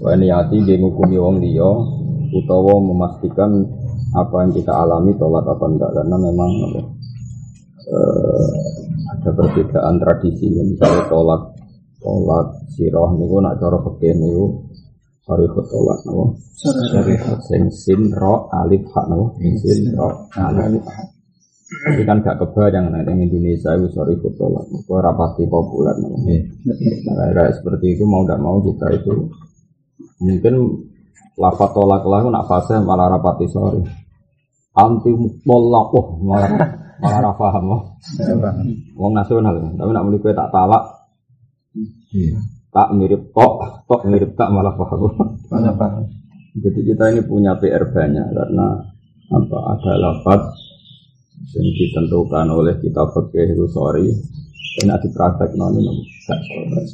Wa niati dia ngukumi wong liya utawa memastikan apa yang kita alami tolak apa enggak. Karena memang eh, ada perbedaan tradisi. Misalnya tolak tolak siroh niku nak cara fikih niku sorry tolak napa? Sorry sing sin ro alif hak napa? Sin ro alif hak tapi kan gak kebayang di Indonesia itu sorry tolak. Kok rapati populer napa nah, kayak seperti itu mau tidak mau kita itu. Mungkin lafat tolak lah nak fase malah rapati sorry. Anti tolak oh malah malah ra paham oh. wong nasional tapi nak kowe tak talak. Tak mirip tok tok mirip tak malah paham. Jadi kita ini punya PR banyak karena apa ada lafat yang ditentukan oleh kita itu sorry dan ada praktek non ini gak sorry.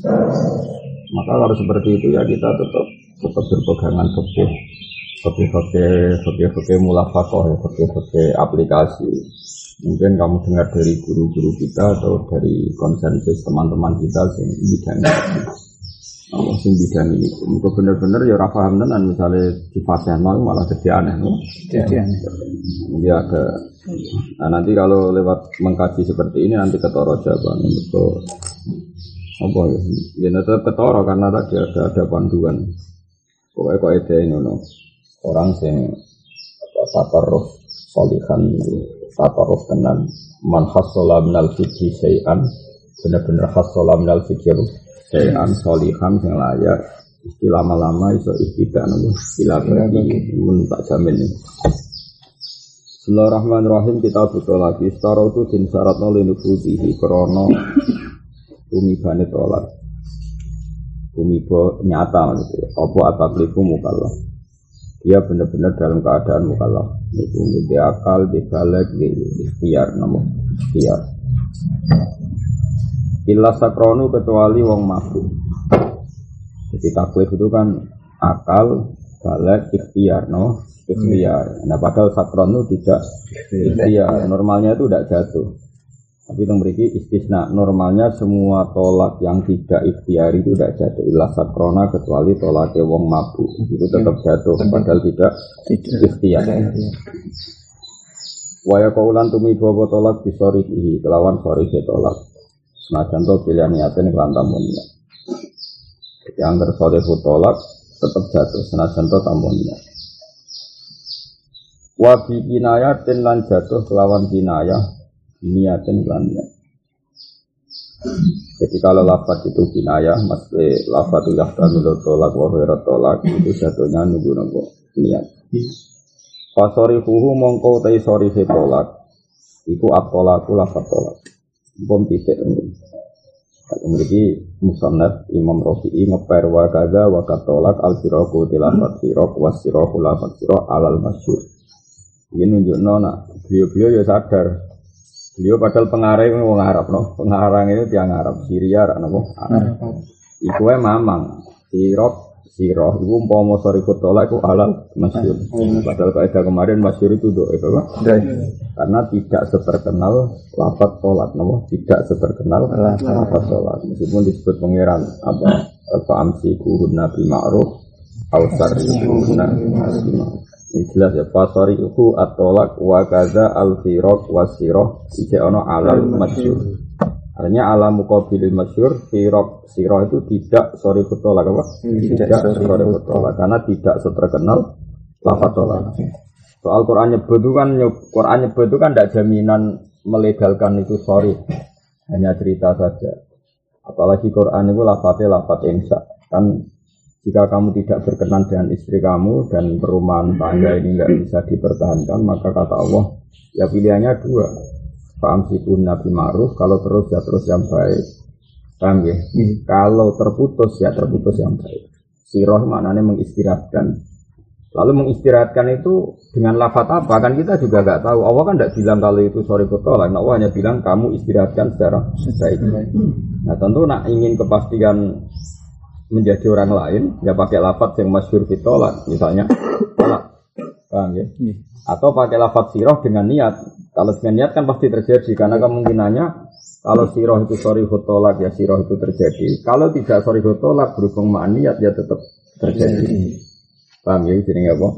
maka kalau seperti itu ya kita tetap tetap berpegangan fikih fikih fikih fikih fikih mulafakoh ya fikih fikih aplikasi. Mungkin kamu dengar dari guru-guru kita atau dari konsensus teman-teman kita yang bidang Allah sing bidang ini Muka bener-bener ya ora paham tenan misalnya di fase nol malah jadi aneh? Jadi aneh. Ya ada Nah nanti kalau lewat mengkaji seperti ini nanti ketoro jawaban itu apa ya? Ya tetap ketoro karena tadi ada ada panduan. Pokoknya kok ada ini no. Orang sing apa takarruf solihan takarruf tenan man hassola minal fidhi syai'an bener-bener hassola minal fidhi syai'an solihan sing layak. Istilah lama-lama iso ihtidak nopo istilah bagi mun tak jamin. Bismillahirrahmanirrahim. Kita butuh lagi. Setara itu din syarat nol nubudihi Krono Tumibane tolak Tumiba nyata maksudnya. Apa ataklifu mukallaf? Dia benar-benar dalam keadaan mukallaf. Itu di akal, di balik, di ikhtiar Namun ikhtiar Illa sakronu kecuali wong mabuk Jadi taklif itu kan akal, balik, ikhtiar no? ikhtiar. Nah padahal sakron itu tidak ikhtiar. Normalnya itu tidak jatuh. Tapi yang memiliki istisna. Normalnya semua tolak yang tidak ikhtiar itu tidak jatuh. Ilah sakrona kecuali tolaknya wong mabuk. Itu tetap jatuh. Padahal tidak ikhtiar. Waya kaulan tumi bawa tolak disorihi kelawan sorihi tolak. Nah contoh pilihan niatnya kelan tamunya. Jadi angker sorihi tolak tetap jatuh. Nah contoh tamunya. Wabi kinayatin lan jatuh kelawan kinayah Niatin lan niat Jadi kalau lafad itu kinayah Maksudnya lafad itu yahtamilu tolak wa khairat tolak Itu jatuhnya nunggu nunggu niat Fasori fuhu mongko tay sori tolak Iku at-tolaku lafad tolak Bom titik ini. Memiliki musannaf Imam Rafi'i ngeper wa kaza wa katolak al siroku tilafat sirok was siroku lafat sirok alal masyur. Ini nunjuk nona, beliau-beliau ya sadar. Beliau padahal pengarang ini wong Arab no, pengarang itu tiang Arab, Syria, nopo? Arab. Iku mamang, sirok, siroh, iku umpama sori kutola iku halal masyur. Padahal kaidah kemarin masyur itu do, itu apa? Karena tidak seterkenal lafat tolak, nopo tidak seterkenal lafat tolak. Meskipun disebut pangeran apa? Fa'amsi kurun nabi ma'ruf, Ausar kurun nabi ma'ruf. Ini jelas ya fasari itu atolak wa kaza al firok wa siroh ije ono alal masyur artinya alam mukabilil masyur firok siroh itu tidak sorry kutolak apa? Tidak sorry kutolak karena tidak seterkenal lafat tolak. soal Quran nyebut itu kan Quran nyebut itu kan tidak jaminan melegalkan itu sorry. Hanya cerita saja. Apalagi Quran itu lafadznya lafadz insya kan jika kamu tidak berkenan dengan istri kamu dan perumahan tangga ini nggak bisa dipertahankan, maka kata Allah, ya pilihannya dua. Paham sikun Nabi Ma'ruf, kalau terus ya terus yang baik. Paham ya? Kalau terputus ya terputus yang baik. Siroh maknanya mengistirahatkan. Lalu mengistirahatkan itu dengan lafat apa? Kan kita juga nggak tahu. Allah kan tidak bilang kalau itu sorry kotolak. Nah, Allah hanya bilang kamu istirahatkan secara baik. Nah tentu nak ingin kepastian menjadi orang lain, ya pakai lafat yang masyur fitolak. Misalnya, tolak. Paham ya? Atau pakai lafat siroh dengan niat. Kalau dengan niat kan pasti terjadi. Karena kemungkinannya kalau siroh itu sorry tolak ya siroh itu terjadi. Kalau tidak sorry tolak berhubung ma'an niat ya tetap terjadi. Paham ya ini apa?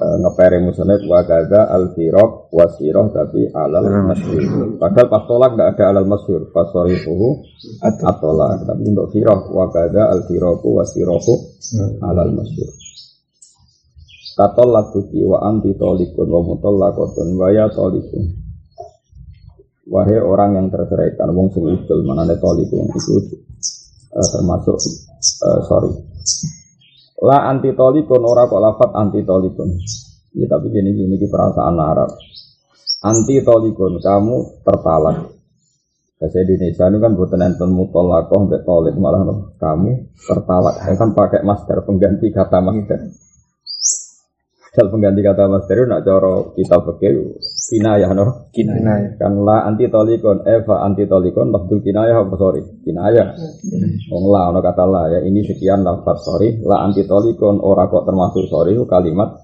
E, ngepere musonet wa gaza al firok wa siroh tapi alal masyur. Padahal pas tolak tidak ada alal masyur. Pas sorry fuhu atolak. Tapi untuk siroh wa gaza al firoku wa sirohu alal masyur. Katol lakuti wa anti tolikun wa mutolakotun wa ya tolikun. Wahai orang yang terceraikan, wong sing udul mana ada tolikun itu uh, termasuk uh, sorry. La anti tolikun ora kok lafat anti tolikun. Ya tapi gini gini di perasaan Arab. Anti tolikun kamu tertalak. Bahasa Indonesia ini kan buatan enten mutolakoh mbak tolik malah kamu tertalak. Saya kan pakai master pengganti kata master. Dal pengganti kata Mas Teru nak coro kita pakai kinayah no. Kinayah. Kan la anti tolikon, Eva anti tolikon, lafdul kinayah apa sorry? Kinayah. Wong la ono kata la ya ini sekian lafaz sorry. La anti tolikon ora kok termasuk sorry kalimat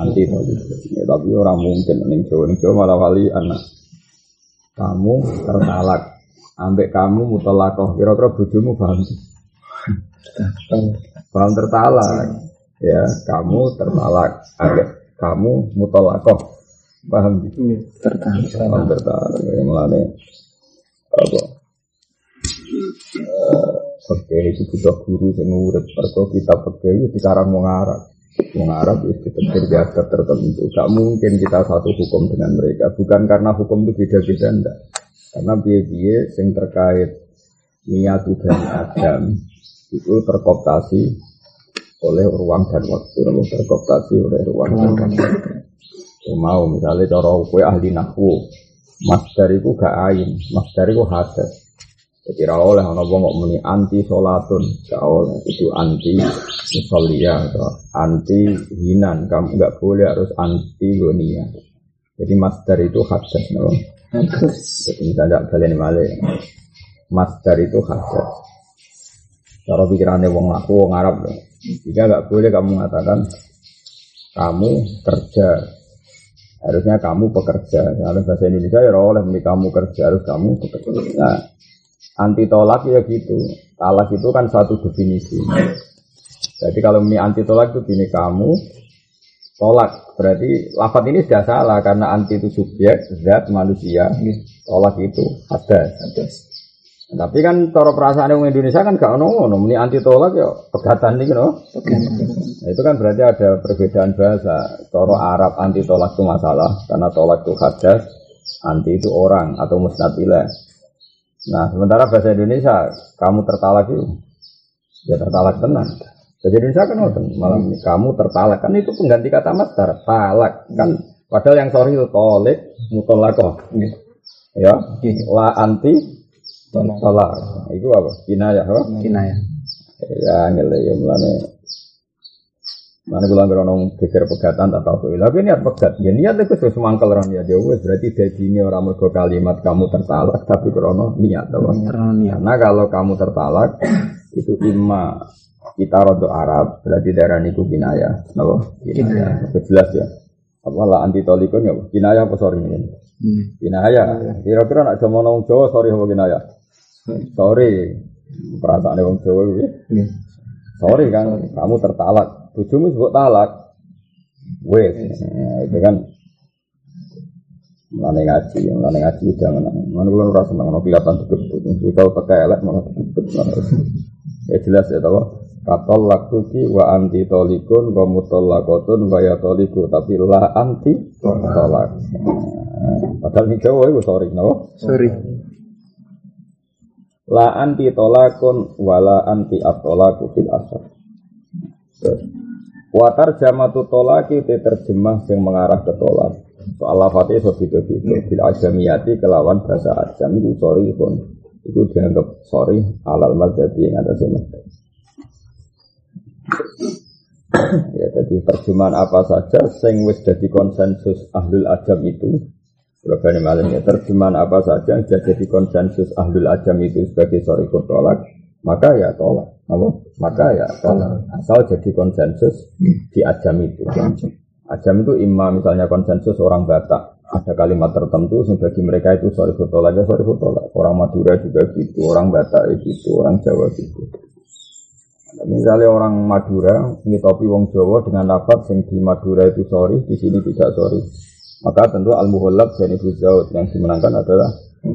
anti tolikon. Ya, tapi orang mungkin ning Jawa ning Jawa malah wali anak. Kamu tertalak. Ambek kamu mutolakoh. Kira-kira bojomu paham sih? Paham tertalak ya kamu tertalak. Kamu mutolakoh paham? Iya, tertahan. paham tertalak. Ya melane apa? Eh, Oke, itu butuh guru yang urip. Perko kita itu sekarang mau ngarap Mau ngarap itu terbiasa tertentu. Gak mungkin kita satu hukum dengan mereka. Bukan karena hukum itu beda-beda enggak. Karena biaya-biaya yang terkait niat dan adam Itu terkooptasi oleh ruang dan waktu. Namun terkooptasi oleh ruang dan waktu. Mau misalnya cara kue ahli nahwu. Masdar itu gak ain masdar itu hadas. Jadi ra oleh ana wong kok muni anti salatun gak oleh. Itu anti musallia atau anti hinan. Kamu nggak boleh harus anti gonia jadi masdar itu hadas no? jadi misalnya kalian malah masdar itu hadas. Cara pikirannya wong aku wong Arab loh jika nggak boleh kamu mengatakan kamu kerja, harusnya kamu pekerja. Kalau bahasa Indonesia ya oleh kamu kerja harus kamu bekerja. Nah, anti tolak ya gitu. Talak itu kan satu definisi. Jadi kalau meni anti tolak itu gini kamu tolak berarti lafat ini sudah salah karena anti itu subjek zat manusia tolak itu ada tapi kan cara perasaan orang Indonesia kan gak ono ini anti tolak ya pegatan nih no. Nah, itu kan berarti ada perbedaan bahasa. Cara Arab anti tolak itu masalah karena tolak itu hadas, anti itu orang atau mustatilah. Nah sementara bahasa Indonesia kamu tertalak itu ya tertalak tenang. Bahasa Indonesia kan ngoten malam ini kamu tertalak kan itu pengganti kata masdar talak kan padahal yang sorry itu tolik mutolakoh ya la anti Tolak. Itu apa? Kinayah apa? Kinayah. Ya angel ya mulane. Mana kula nggak ono geger pegatan tak tahu. Tapi niat pegat. Ya niat itu sesuai semangkal ron ya. Wes berarti jadi ini orang mergo kalimat kamu tertalak tapi krono niat apa? Karena kalau kamu tertalak itu imma kita rodo Arab berarti daerah niku kinayah. Apa? Kinayah. Jelas ya. Apa lah anti tolikon ya? Kinayah apa sorry ini? Kinayah. Kira-kira nak jaman wong Jawa sorry apa kinayah? Sorry, perasaan wong Jawa. Iya. Sorry kan, kamu tertalak. Bojomu sebut talak. Wes, itu kan Mulane ngaji, mulane ngaji jangan. Mana kula ora seneng ono kelihatan dikebut. Kita pakai elek malah dikebut. Ya jelas ya tahu. Katol lakuki wa anti tolikun wa mutolakotun wa ya toliku tapi la anti tolak. Padahal ini Jawa itu sorry, no? Sorry. La anti tolakun wala anti atolaku fil asar. Watar jamatu tolaki itu terjemah yang mengarah ke tolak. Soal lafadznya so gitu gitu. Bil ajamiyati kelawan bahasa ajam itu sorry pun. itu dianggap sorry alal madzhabi yang ada sini. ya jadi terjemahan apa saja sing wis jadi konsensus ahlul ajam itu Berbagai malam ya terjemahan apa saja yang jadi konsensus ahlul ajam itu sebagai sorry tolak maka ya tolak. Apa? maka ya tolak. Asal jadi konsensus di ajam itu. Ajam itu imam misalnya konsensus orang Batak. Ada kalimat tertentu sehingga bagi mereka itu sorry tolak ya sorry tolak. Orang Madura juga gitu orang Batak gitu orang Jawa gitu. Misalnya orang Madura ngitopi wong Jawa dengan lafaz yang di Madura itu sorry, di sini tidak sorry. Maka tentu al-muhallab jadi Zaud yang dimenangkan adalah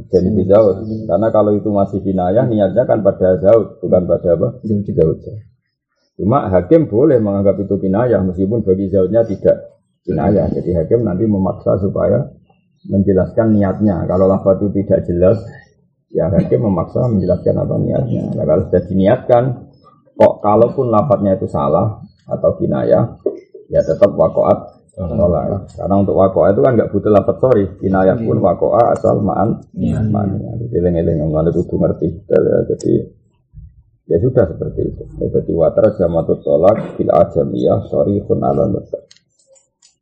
jadi Zaud. Karena kalau itu masih kinayah niatnya kan pada Zaud, bukan pada apa? Zaud. Cuma hakim boleh menganggap itu kinayah meskipun bagi Zaudnya tidak kinayah. Jadi hakim nanti memaksa supaya menjelaskan niatnya. Kalau lafaz itu tidak jelas, ya hakim memaksa menjelaskan apa niatnya. Nah, kalau sudah diniatkan, kok kalaupun lafadznya itu salah atau kinayah, ya tetap wakoat Nolak. Karena untuk wakoa itu kan nggak butuh lapet sorry. Kinayah pun iya. wakoa asal maan. Iya. maan. Jadi eling-eling ngomong butuh ngerti. Jadi ya sudah seperti itu. Ya, jadi water jamatut tolak bila ajamiyah sorry pun ala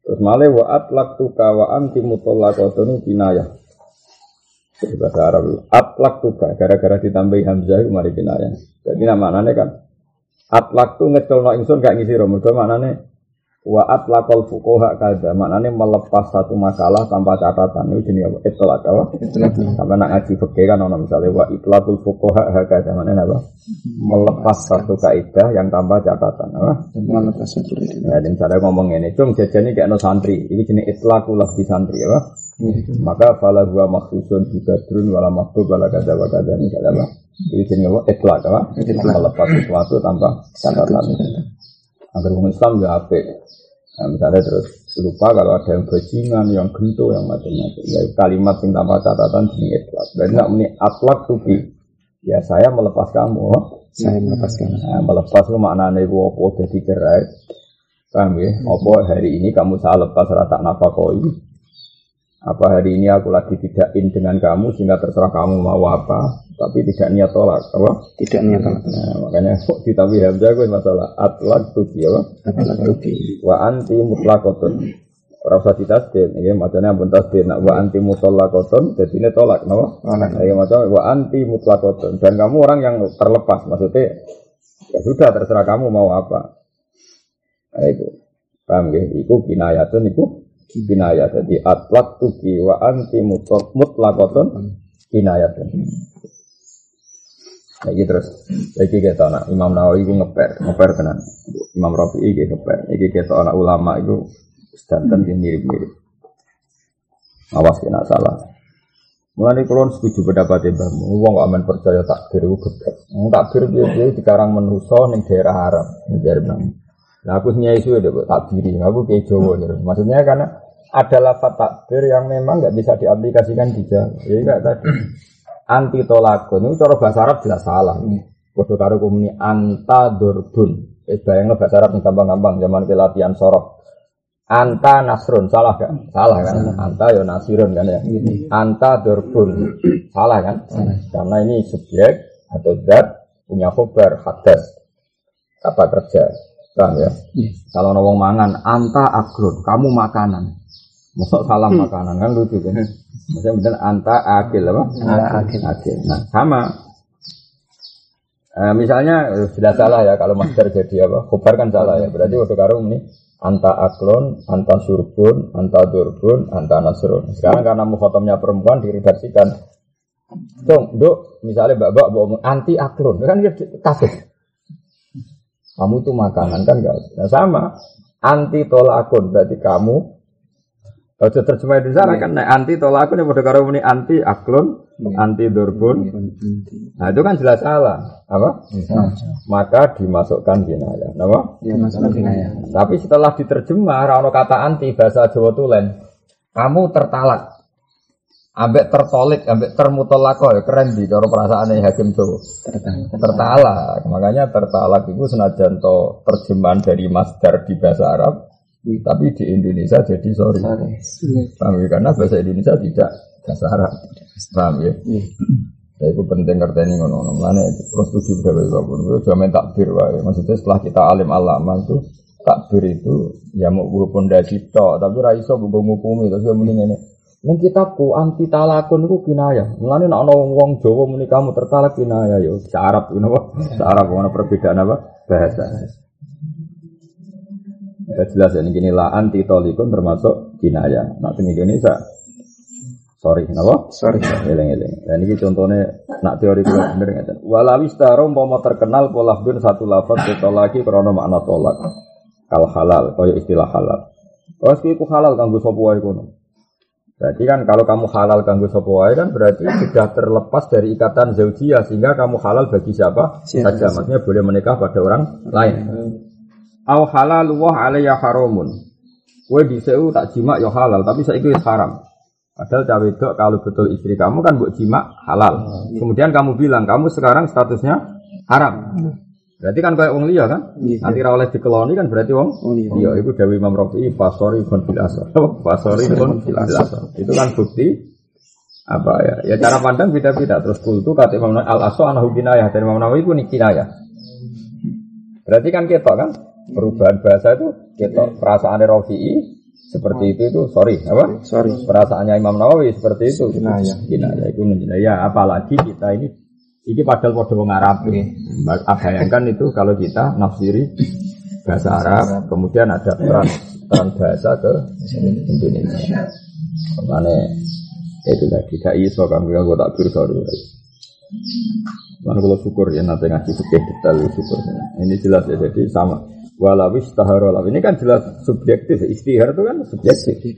Terus malah wa lak tuka wa anti mutolakotun kinayah. Jadi bahasa Arab atlak tuka gara-gara ditambahi hamzah itu mari kinayah. Jadi nama kan atlak tu ngecolno ingsun gak ngisi romo. Mana nih? Wa atlaqal fuqaha kada maknane melepas satu makalah tanpa catatan itu jenis apa? Itlaq apa? Sampai nak ngaji fikih kan ono misalnya wa itlaqul fuqaha hakada maknane apa? Melepas satu kaidah yang tanpa catatan apa? Melepas satu kaidah. Ya, cara ngomong ini, cung jajane kayak no santri, ini jenis itlaqul di santri apa? Maka fala huwa maksusun bi badrun wala maktub wala kada wa kada misalnya apa? Ini jenis apa? Itlaq apa? Melepas sesuatu tanpa catatan. Agar orang Islam ya apik. Nah, misalnya terus lupa kalau ada yang bajingan, yang gento, yang macam-macam. Ya, kalimat yang tanpa catatan jenis itlak. Dan tidak muni atlak tuh Ya saya melepas kamu. Oh. Saya melepas kamu. Nah, melepas itu maknanya itu apa jadi cerai. Paham ya? Apa hari ini kamu saya lepas rata nafakoi. Apa hari ini aku lagi tidak in dengan kamu sehingga terserah kamu mau apa, tapi tidak niat tolak, apa? Tidak niat tolak. Nah, makanya kok ditawi hamzah gue masalah atlak tuki apa? Atlak tuki. Wa anti mutlakotun. Rasa ditasdin, ya macamnya pun tasdin. Nah, wa anti mutlakotun, jadi ini tolak, no? Tolak. Ya macam wa anti mutlakotun. Dan kamu orang yang terlepas, maksudnya ya sudah terserah kamu mau apa. Nah, itu. Paham ya? Iku kinayatun, iku kinayah jadi atlak tuki wa anti mutlakotun kinayah Nah, ini terus, lagi kita anak Imam Nawawi itu ngeper, ngeper tenan. Imam Rafi itu ngeper, ini kita anak ulama itu sedanten yang mirip-mirip. Awas kena salah. Mulai kulon setuju pendapat Mbah Wong aman percaya takdir itu geblek. Takdir dia dia sekarang menuso ning daerah Arab, ning daerah Nah aku nyai isu ya takdiri, aku kayak Jawa. Maksudnya karena ada lafat takbir yang memang nggak bisa diaplikasikan di Jawa. Jadi kayak tadi anti tolakun itu cara bahasa Arab jelas salah. Bodoh karo kumuni anta durbun. Eh bayang bahasa Arab yang gampang-gampang zaman ke latihan sorok. Anta nasrun salah kan? Salah kan? Anta ya nasirun kan ya. Anta durbun salah kan? Karena ini subjek atau zat punya khobar hadas kata kerja. Kan ya? Kalau nawang mangan, anta akrun, kamu makanan. Masuk salam hmm. makanan kan lucu kan. Maksudnya benar anta akil apa? Akil. akil. Nah sama. E, misalnya sudah salah ya kalau master jadi apa? Khobar kan salah ya. Berarti waktu karung ini anta aklon, anta surbun, anta durbun, anta nasrun. Sekarang karena mukhotomnya perempuan diredaksikan. Dong, dok, misalnya mbak-mbak bawa anti aklon, kan dia kafir. Kamu itu makanan kan enggak? Nah sama, anti tolakun berarti kamu Ojo terjemah di sana kan nah, anti tolak aku nih pada karo ini anti aklon, iya. anti durbun. Nah itu kan jelas salah, apa? Maka dimasukkan kinayah, apa? Ya, kinayah. Tapi setelah diterjemah, rano kata anti bahasa Jawa tulen, kamu tertalak, ambek tertolik, ambek termutolako ya keren di cara perasaan hakim Jawa. Tertalak. Makanya tertalak itu senajan to terjemahan dari masdar di bahasa Arab tapi di Indonesia jadi sorry. Paham ya? Karena bahasa Indonesia tidak bahasa Arab. Paham ya? Iya. Ya itu penting ngerteni ngono-ngono. Mulane terus tujuh dewe kabur. Itu jamin takbir wae. Maksudnya setelah kita alim alama itu takbir itu ya mau gue pondasi tok, tapi ra iso gue ngukumi terus yo mending ngene. Ning kitabku anti talakun iku kinayah. Mulane nek ana wong Jawa muni kamu tertalak kinayah yo Arab napa? Arab ana perbedaan apa? Bahasa. Ya jelas ya ini gini lah anti tolikun termasuk kinayah. Nah di Indonesia Sorry, kenapa? Sorry. Eleng eleng. Dan ini contohnya nak teori itu bener nggak? Walawis taro mau terkenal pola bin satu lafaz lagi krono makna tolak. Kal halal, kaya istilah halal. Terus itu halal kanggo sapa wae kono. Berarti kan kalau kamu halal sapa wae kan berarti sudah terlepas dari ikatan zaujiyah sehingga kamu halal bagi siapa saja. Maksudnya boleh menikah pada orang lain. Au halal wa alayya haramun. Kue diseu tak jima ya halal, tapi saya itu haram. Padahal cawe itu kalau betul istri kamu kan buat jima halal. Kemudian kamu bilang kamu sekarang statusnya haram. Berarti kan kayak wong liya kan? Iya. Nanti ra oleh dikeloni kan berarti wong Oh, iya. iya itu Dewi Imam Rafi'i fasori kon bil asar. Fasori kon bil asar. Itu kan bukti apa ya? Ya cara pandang beda-beda. Terus kultu kata Imam Nawawi, al aso anahu kinayah dan Imam Nawawi itu kinayah. Berarti kan ketok kan? Perubahan bahasa itu ketok perasaan Rafi'i seperti itu itu sorry apa? Sorry. Perasaannya Imam Nawawi seperti itu. Kinayah. Kinayah itu ya apalagi kita ini ini padahal pada wong Arab. Ah, Bayangkan itu kalau kita nafsiri bahasa Arab, kemudian ada peran peran bahasa ke Indonesia. Makanya itu lagi gak iso kan gue tak biru sorry. Lalu kalau syukur ya nanti ngasih fikih detail syukur. Ini jelas ya jadi sama. Walawis taharolaf ini kan jelas subjektif. Istihar itu kan subjektif.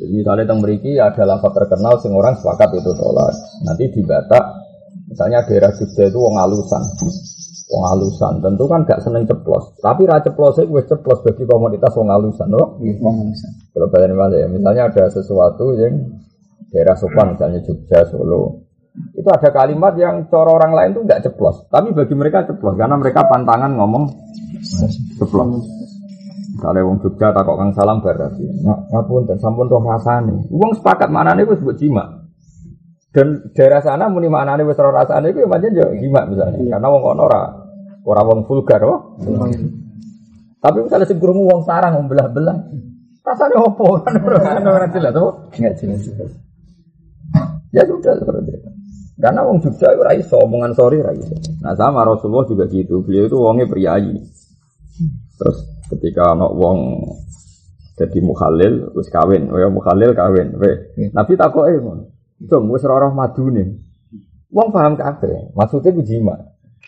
Jadi misalnya tentang meriki ada lafaz terkenal sing orang sepakat itu tolak. Nanti di Batak, misalnya daerah Jogja itu wong alusan. Wong alusan tentu kan gak seneng ceplos. Tapi ra ceplos itu wis ceplos bagi komoditas wong alusan, loh. Wong Indonesia. Kalau balik ya, misalnya ada sesuatu yang daerah sopan, misalnya Jogja, Solo, itu ada kalimat yang cara orang lain tuh nggak ceplos, tapi bagi mereka ceplos karena mereka pantangan ngomong ceplos. Misalnya wong Jogja takok kang salam berarti, nggak ngapun dan sampun roh rasane. Wong sepakat mana nih wis buat jima. Dan daerah sana muni mana nih wis roh rasane itu ya macam yo jima misalnya, karena wong kono ora ora wong vulgar, oh. Tapi misalnya sing krungu wong sarang wong belah-belah. Rasanya opo kan orang jelas tuh. Enggak jelas juga. Ya sudah seperti itu. Karena wong Jogja itu rai omongan sorry rai. Nah sama Rasulullah juga gitu. Beliau itu wongnya priayi. Terus ketika anak wong jadi mukhalil wis kawin, oh ya mukhalil kawin. We. Nabi takoke ngono. Dong wis ora roh madune. Wong paham kabeh. Maksudnya ku jima.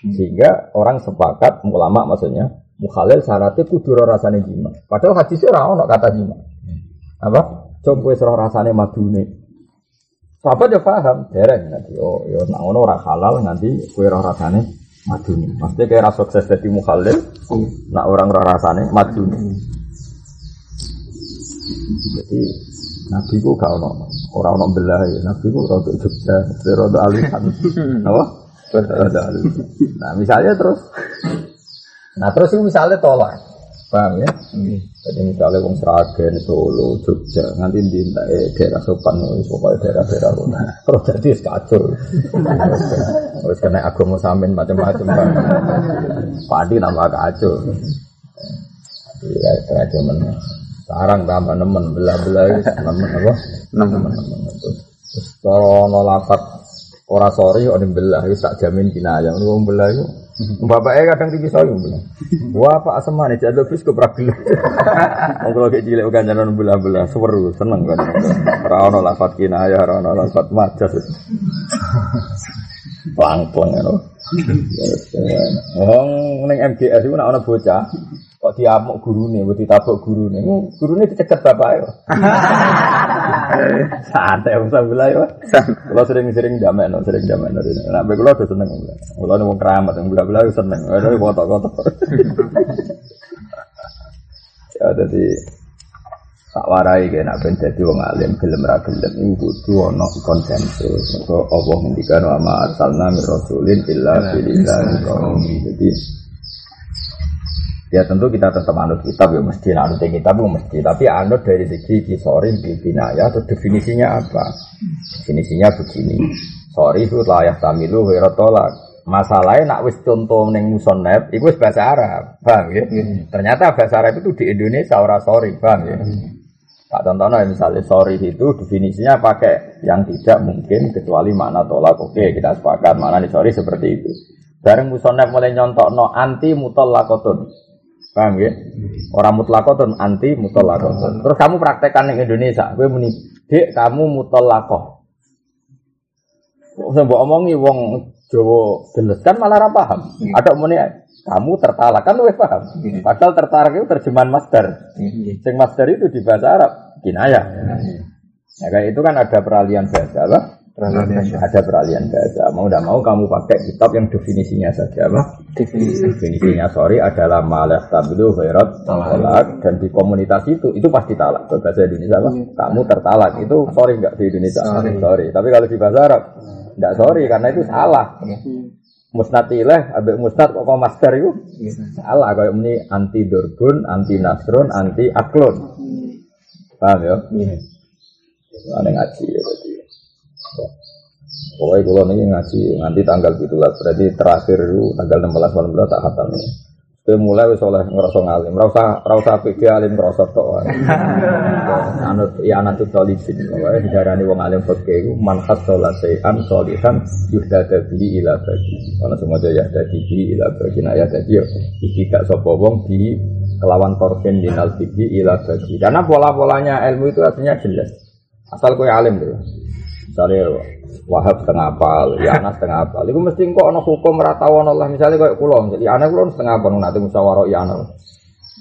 Sehingga orang sepakat ulama maksudnya mukhalil syaratnya kudu rasane jima. Padahal hadisnya ora ono kata jima. Apa? Coba wis roh rasane madune. Sahabat ya paham, dereng nanti. Oh, ya nak ngono ora halal nanti kue roh rasane maduni. Maksudnya kayak rasa sukses jadi mukhalil, nak orang roh rasane maduni. Jadi Nabi ku gak ono, ora ono belah ya. Nabi ku rada Jogja, rada alisan. Apa? Rada alisan. Nah, misalnya terus Nah, terus itu misalnya tolak. Paham ya? Jadi misalnya wong Sragen, Solo, Jogja, nanti di eh, daerah sopan, wis pokoknya daerah-daerah kono. Terus jadi kacau. Terus kena agama samin macam-macam kan. Padi tambah kacau. Iya, kacau. Sarang tambah nemen, belah-belah nemen apa? Nemen. Terus terus kalau nolafat ora sorry, orang belah, wis tak jamin kinayah. Wong belah itu Bapaknya kadang tinggi saya bilang, wah pak asema nih jadi bis ke pragelar. Kalau kayak cilik kan jalan belah-belah, seru, seneng kan. Rano lafat kinayah, rano lafat majas. Pelang-pelang ya Wong neng MGS itu nak ana bocah kok diamuk gurune, kok ditabuk gurune. Hmm, Gurune diceket bapake. Santai usah bilang ya. Kalau sering-sering jamek, no, sering jamek no. Nah, baik kalau udah seneng. Nih mau keramat, yang bilang-bilang seneng. Ada kotok-kotok. Ya, jadi tak warai kayak nak ben dadi wong alim gelem ra gelem iku kudu ana konsensus. Mergo Allah ngendikan wa ma arsalna mir rasulin illa qaumi. Jadi ya tentu kita tetap anut kitab ya mesti anut kitab ya mesti tapi anut dari segi kisori binaya atau definisinya apa definisinya begini sorry itu layak tamilu wa tolak. Masalahnya nak wis contoh neng musonep, itu wis bahasa Arab, paham ya? Ternyata bahasa Arab itu di Indonesia ora sorry, paham ya? Tak contohnya misalnya sorry itu definisinya pakai yang tidak mungkin kecuali makna tolak. Oke kita sepakat makna sorry seperti itu. Bareng musonef mulai nyontok no anti mutolakotun. Paham ya? Orang mutlakotun anti mutolakotun. Terus kamu praktekkan di Indonesia, gue muni, dek kamu mutolakoh. Saya mbok omongi wong Jawa geles kan malah ra paham. Ada muni kamu tertalak kan lu paham. Padahal tertarik itu terjemahan master. Sing master itu di bahasa Arab kinayah. Ya kayak itu kan ada peralihan bahasa apa? Ada peralihan bahasa. Mau tidak mau kamu pakai kitab yang definisinya saja apa? Definisi. Definisinya sorry adalah malah tabilu khairat talak dan di komunitas itu itu pasti talak. Kalau bahasa Indonesia apa? Kamu tertalak itu sorry nggak di Indonesia? Sorry. Tapi kalau di bahasa Arab nggak sorry karena itu salah. Musnatilah, abek musnat kok master itu salah kayak ini anti durbun, anti nasrun, anti aklon. Paham ya? Ada ngaji ya. Pokoknya kalau ini ngaji nanti tanggal gitu lah. Berarti terakhir itu tanggal 16 malam tak khatam ini. Saya mulai wis oleh ngerasa ngalim, rasa rasa pede alim ngerasa tok. Anut ya anut talibin, wae diarani wong alim fikih iku man khasala sayan solihan yuhdada bihi ila bagi. Ana semua ya dadi bihi ila bagi nah ya dadi yo iki gak sapa wong bi kelawan torfin dinal bihi ila bagi. Karena pola-polanya ilmu itu artinya jelas. Asal kowe alim tuh. Misalnya Wahab setengah apal, ya anak setengah apal. Itu mesti kok ana hukum ana Allah misalnya kayak kula, jadi anak kula setengah apal nanti musyawarah ya anak.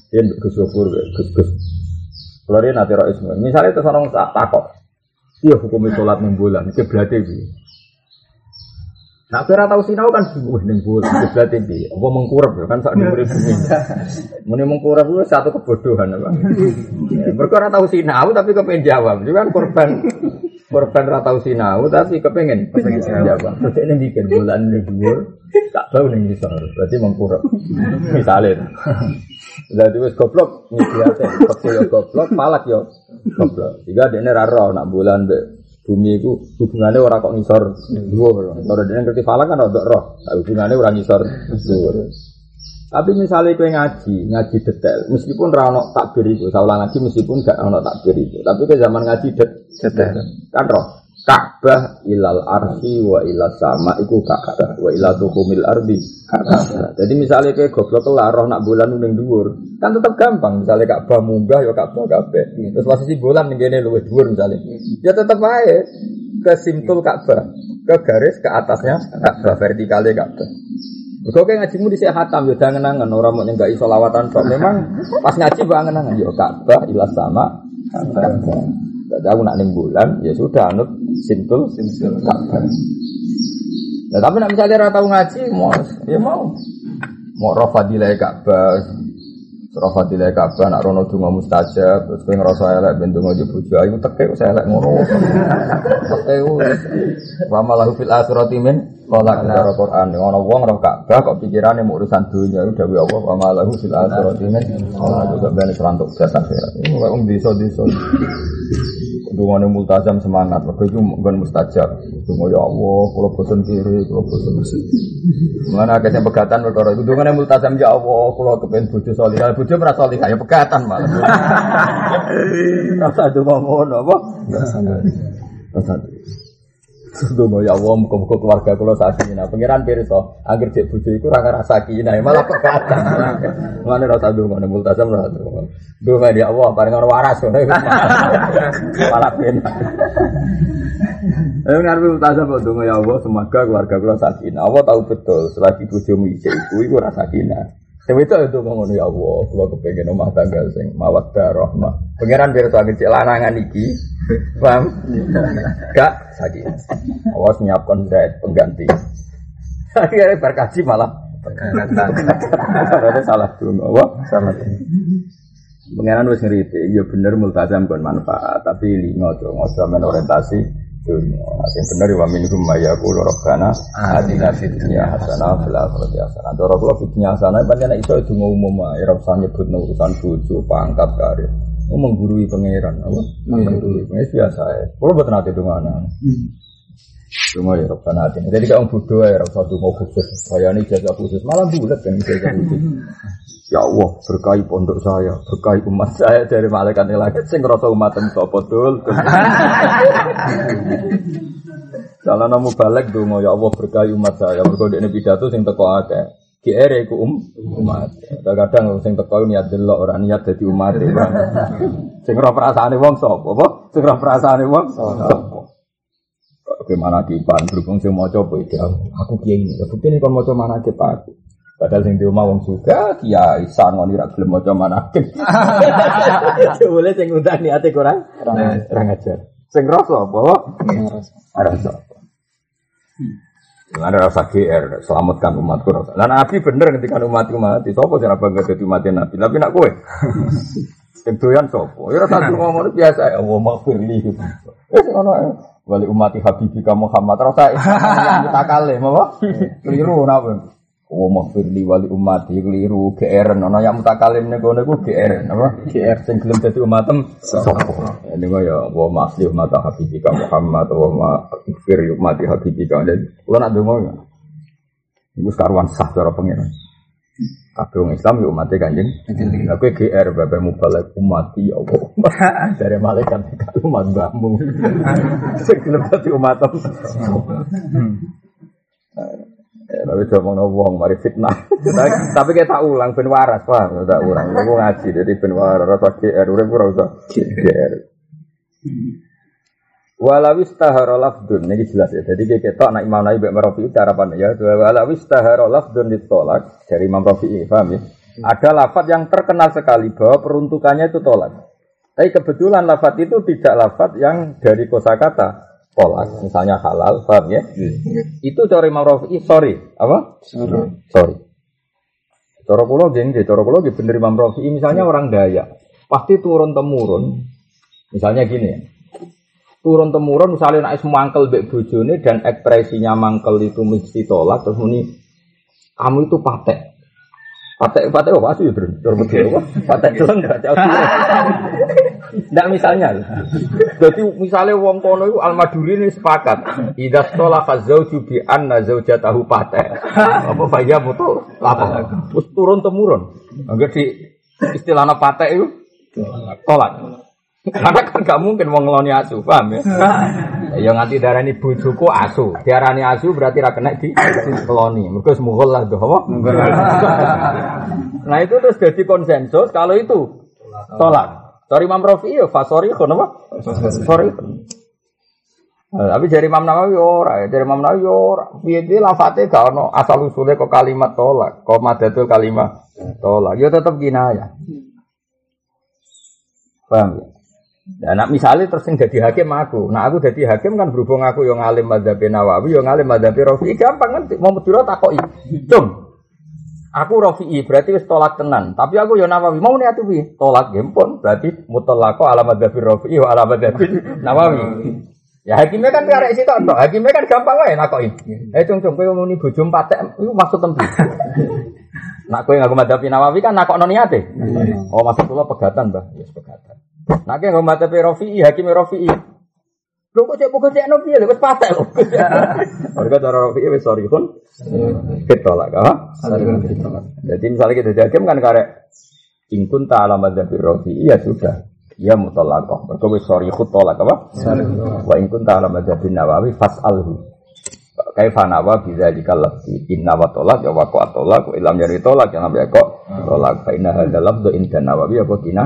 Dia Gus Gofur, Gus Gus. Kalau dia nanti ismu. Misalnya itu seorang tak takok, iya hukum sholat enam bulan, kiblatnya bi. Nah, kira tahu sinau kan wah enam bulan, kiblatnya bi. Apa mengkurap ya kan saat dimurid bumi. Muni mengkurap itu satu kebodohan apa? Berkora tahu sinau tapi kepengen jawab, itu kan korban korban ratau sinau tapi kepengen jawab. Terus ini bikin bulan ini dua, tak tahu nih bisa. Berarti mengkurap. Misalnya, jadi wes goblok, nyediate, kecil ya goblok, palak ya goblok. Jika dia ini raro nak bulan be bumi itu hubungannya orang kok ngisor dua. Kalau dia ngerti falak kan ada roh, hubungannya orang ngisor dua. Tapi misalnya kue ngaji, ngaji detail, meskipun rano takbir itu, saya ulang ngaji meskipun gak rano takbir itu, tapi ke zaman ngaji det detail, kan roh. Ka'bah ilal arsi wa ilal sama iku Ka'bah wa ilal tukumil ardi Ka'bah. Jadi misalnya kayak goblok lah roh nak bulan ning dhuwur, kan tetap gampang. Misalnya Ka'bah munggah ya Ka'bah kabeh. Terus posisi bulan ning kene luwih dhuwur misalnya. Ya tetap aja ke simtul Ka'bah, ke garis ke atasnya Ka'bah vertikalnya Ka'bah. Kau kayak ngajimu di hatam ya jangan nangan orang mau nyenggak isolawatan kok. Memang pas ngaji bangen nangan ya Ka'bah ilas sama. Jadi aku nak bulan ya sudah anut simtul simtul Ka'bah. Nah, tapi nak misalnya rata tahu ngaji mau ya mau mau roh fadilah Ka'bah Surah Fadilah Ka'bah nak rono donga mustajab terus kowe ngrasa elek ben donga yo bojo ayu teke saya elek ngono. Teke wa malahu fil Kolak cara Quran ngono wong roh Ka'bah kok pikirane mau urusan dunia itu dawuh Allah wa malahu fil akhirati min kolak kok ben serantuk jasa akhirat. Ini wong desa-desa. Dungane multazam semangat, mergo iku nggon mustajab. Donga ya Allah, kula bosen kiri, kula bosen mesti. Mana akeh sing pegatan perkara iku dungane multazam ya Allah, kula kepen bojo salihah. Bojo ora salihah ya pegatan malah. Rasa donga ngono apa? Rasa Sedonga ya Allah muga-muga keluarga kula sakinah. Pangeran pirsa, anggere cek bojo iku ora ngrasa sakinah, malah pegatan. Mane rasa donga nek multazam ora donga. Donga ya Allah paring ora waras. Malah penak. Eh ngarep multazam kok donga ya Allah semoga keluarga kula sakinah. Allah tahu betul selagi bojomu isih iku iku ora sakinah. Tapi itu itu ya Allah, kalau kepengen rumah tangga sing mawaddah rahmah. Pangeran tuh agak lanangan iki, paham? Gak sakit. Awas nyiapkan diet pengganti. Akhirnya berkaji malah Berkata salah tuh, apa? Salah. Pangeran wis ngerti, ya bener multazam kon manfaat, tapi lingo tuh ngoso orientasi dunia. Sing bener wa minhum ma yaqulu rabbana atina fid dunya hasanah fil akhirati hasanah. Dora kula fid dunya hasanah pancen iso itu umum ae ora usah nyebut urusan bojo, pangkat karir. Mau menggurui pangeran, apa? Menggurui. Wis biasa ae. Kula boten ate dongana. Cuma ya Rabbana atin. Jadi kayak orang bodoh ya rasa mau khusus. Saya ini jaga khusus malah bulat kan jaga khusus. Ya Allah, berkahi pondok saya, berkahi umat saya dari malaikat langit sing rasa umat sapa dul. Salah namu balik dongo ya Allah berkahi umat saya. Mergo dekne pidato sing teko akeh. GR iku um umat. Kadang-kadang sing teko niat delok ora niat dadi umat. Sing ora perasaane wong sapa? Apa? Sing ora perasaane wong sapa? Bagaimana kipan berhubung sing maca apa itu? Aku kiai ini. Bukti ini kon maca mana aku. Padahal sing di rumah wong juga kiai sangon ora gelem maca manakib. Boleh sing udah niate kurang kurang ajar. Sing rasa apa? Rasa. Dengan rasa GR, selamatkan umatku rasa. Dan Nabi bener ketika umatku mati. Sopo sih apa gak jadi mati Nabi? Tapi nak kue. Sing doyan sopo? Ya rasa ngomong biasa ya. Allah. Eh sing ono wali umati habibika Muhammad rasa yang mutakalim apa? Keliru napa? Wa maghfirli wali umati keliru GR ono yang mutakalim nego nego GR apa? GR sing gelem dadi umatem? Ini kok ya wa masli umat habibika Muhammad wa ma maghfir umati habibika. Dan kula nak donga ya. Iku karuan sah cara pengiran. Kabeh wong Islam yo umate Kanjeng. Lah kowe GR bapak mubalek umati ya Allah. Dari malaikat kalau umat mbahmu. Sing gelem dadi umatem. Ya, tapi coba ngomong wong mari fitnah. tapi, kita ulang ben waras, Pak. Tak ulang. Aku ngaji jadi ben waras rasa GR urip ora usah GR. Walawis tahara lafdun ini jelas ya. Jadi kita ketok anak Imam Nawawi Mbak Rafi itu harapan ya. Walawis tahara lafdun ditolak dari Imam Rafi paham ya? Ada lafat yang terkenal sekali bahwa peruntukannya itu tolak. Tapi kebetulan lafat itu tidak lafat yang dari kosakata tolak, misalnya halal, paham ya? Itu cara Imam Rafi, sorry, apa? Sorry. Sorry. Cara kula geng, cara kula nggih bener Imam Rafi, misalnya orang Dayak, pasti turun temurun. Misalnya gini ya. Turun temurun misalnya nek mangkel mbek bojone dan ekspresinya mangkel itu mesti tolak terus muni kamu itu patek. Patek patek apa sih, Bro? Betul apa? Patek doang enggak jauh. Ndak misalnya. Jadi misalnya wong kono itu Al-Maduri ini sepakat. Idza stola fazauju bi anna zaujatahu patek. Apa bahaya betul? Lapa. Terus turun temurun. Enggak di istilahnya patek itu tolak. Karena kan gak mungkin wong ngeloni asu, paham ya? Ya nganti darani bojoku asu. Diarani asu berarti ra kena di keloni. Mergo semughul lah tuh, apa? Nah itu terus jadi konsensus kalau itu tolak. Sorry Imam Rafi ya fasori kon apa? Sorry. Nah, tapi dari Imam Nawawi ora, ya. dari Imam Nawawi ora. Piye-piye lafate gak ono asal usule kok kalimat tolak, kok madatul kalimat tolak. Ya tetep kinayah. Paham ya? Nah, nak misalnya terus yang jadi hakim aku, nah aku jadi hakim kan berhubung aku yang ngalim madhabi Nawawi, yang ngalim madhabi Rafi'i, gampang kan, mau medura takoi. Cung, aku Rafi'i berarti wis tolak tenan, tapi aku yang Nawawi, mau nih atuh tolak gempon, berarti mutlaqo ala madhabi Rafi'i wa ala madhabi Nawawi. Ya hakimnya kan karek sih tok, hakimnya kan gampang wae nakoi. Eh cung cung, kowe muni bojo patek, iku maksud tempi. Nak kowe ngaku madhabi Nawawi kan nakokno niate. Oh maksud kula pegatan, Mbah. Yes pegatan. Nah, kayak nggak mata Rafi'i, hakim Rafi'i. Lho kok cek bukan cek nopi lho, wis patek lho. Harga cara Rafi'i wis sorry pun. Ketolak, ah. Jadi misalnya kita jadi hakim kan karek ingkun ta'ala madzhabi Rafi'i ya sudah. Ya mutolakoh. Mereka wis sorry khut tolak apa? Wa ingkun ta'ala madzhabi Nawawi fas'alhu. Kaifa nawa bisa jika lebih inna wa tolak ya wa wa ilam jadi tolak ya nabi kok tolak fa inna hadza lafdhu inda nawawi apa kina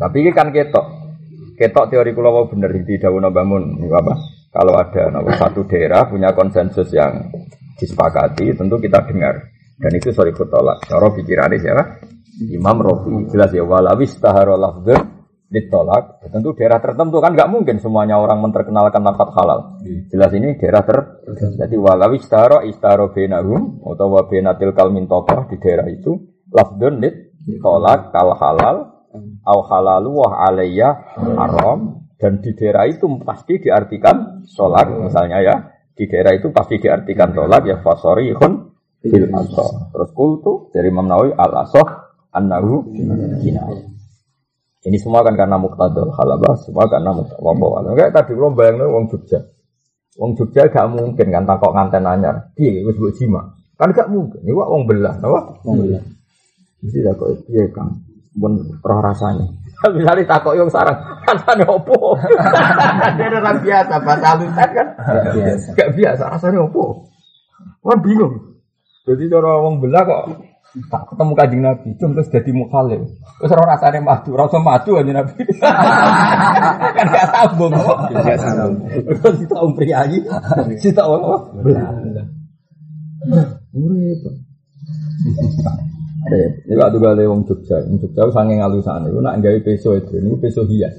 tapi ini kan ketok. Ketok teori kula mau bener di dawuh bangun apa? Kalau ada nomor satu daerah punya konsensus yang disepakati, tentu kita dengar. Dan itu sorry kutolak. Cara pikirannya siapa? Imam Rofi jelas ya walawis taharo lafdun ditolak. Tentu daerah tertentu kan nggak mungkin semuanya orang menterkenalkan lafat halal. Jelas ini daerah ter. Jadi walawis taharo istaro benahum atau wabenatil kalmin tokoh di daerah itu lafdun ditolak kal halal au halalu wa alayya haram dan di daerah itu pasti diartikan sholat misalnya ya di daerah itu pasti diartikan sholat ya fasori khun fil asoh terus kultu dari Imam Nawawi al asoh annahu ini semua kan karena muktadul halabah semua karena muktadul kayak tadi belum bayangin wong Jogja Wong Jogja gak mungkin kan takok nganten anyar. Piye wis mbok jima? Kan gak mungkin. Iku wong belah, apa? Wong belah. Mesti takok piye Kang? Mun roh rasane. Misalnya takok yang sarang, rasane opo? Dia orang biasa, bahasa halusan kan? Gak biasa. Gak biasa, rasanya opo? Wah bingung. Jadi cara wong belah kok tak ketemu kajing Nabi, cum terus jadi mukhalif. Terus orang rasanya madu, rasa madu aja Nabi. kan gak sambung kok. Gak sambung. Terus kita om priayi, kita apa? Belah. Urip. Eh, ini gak juga wong Jogja, wong Jogja sange ngalusan itu nak gawe peso itu, ini peso hias.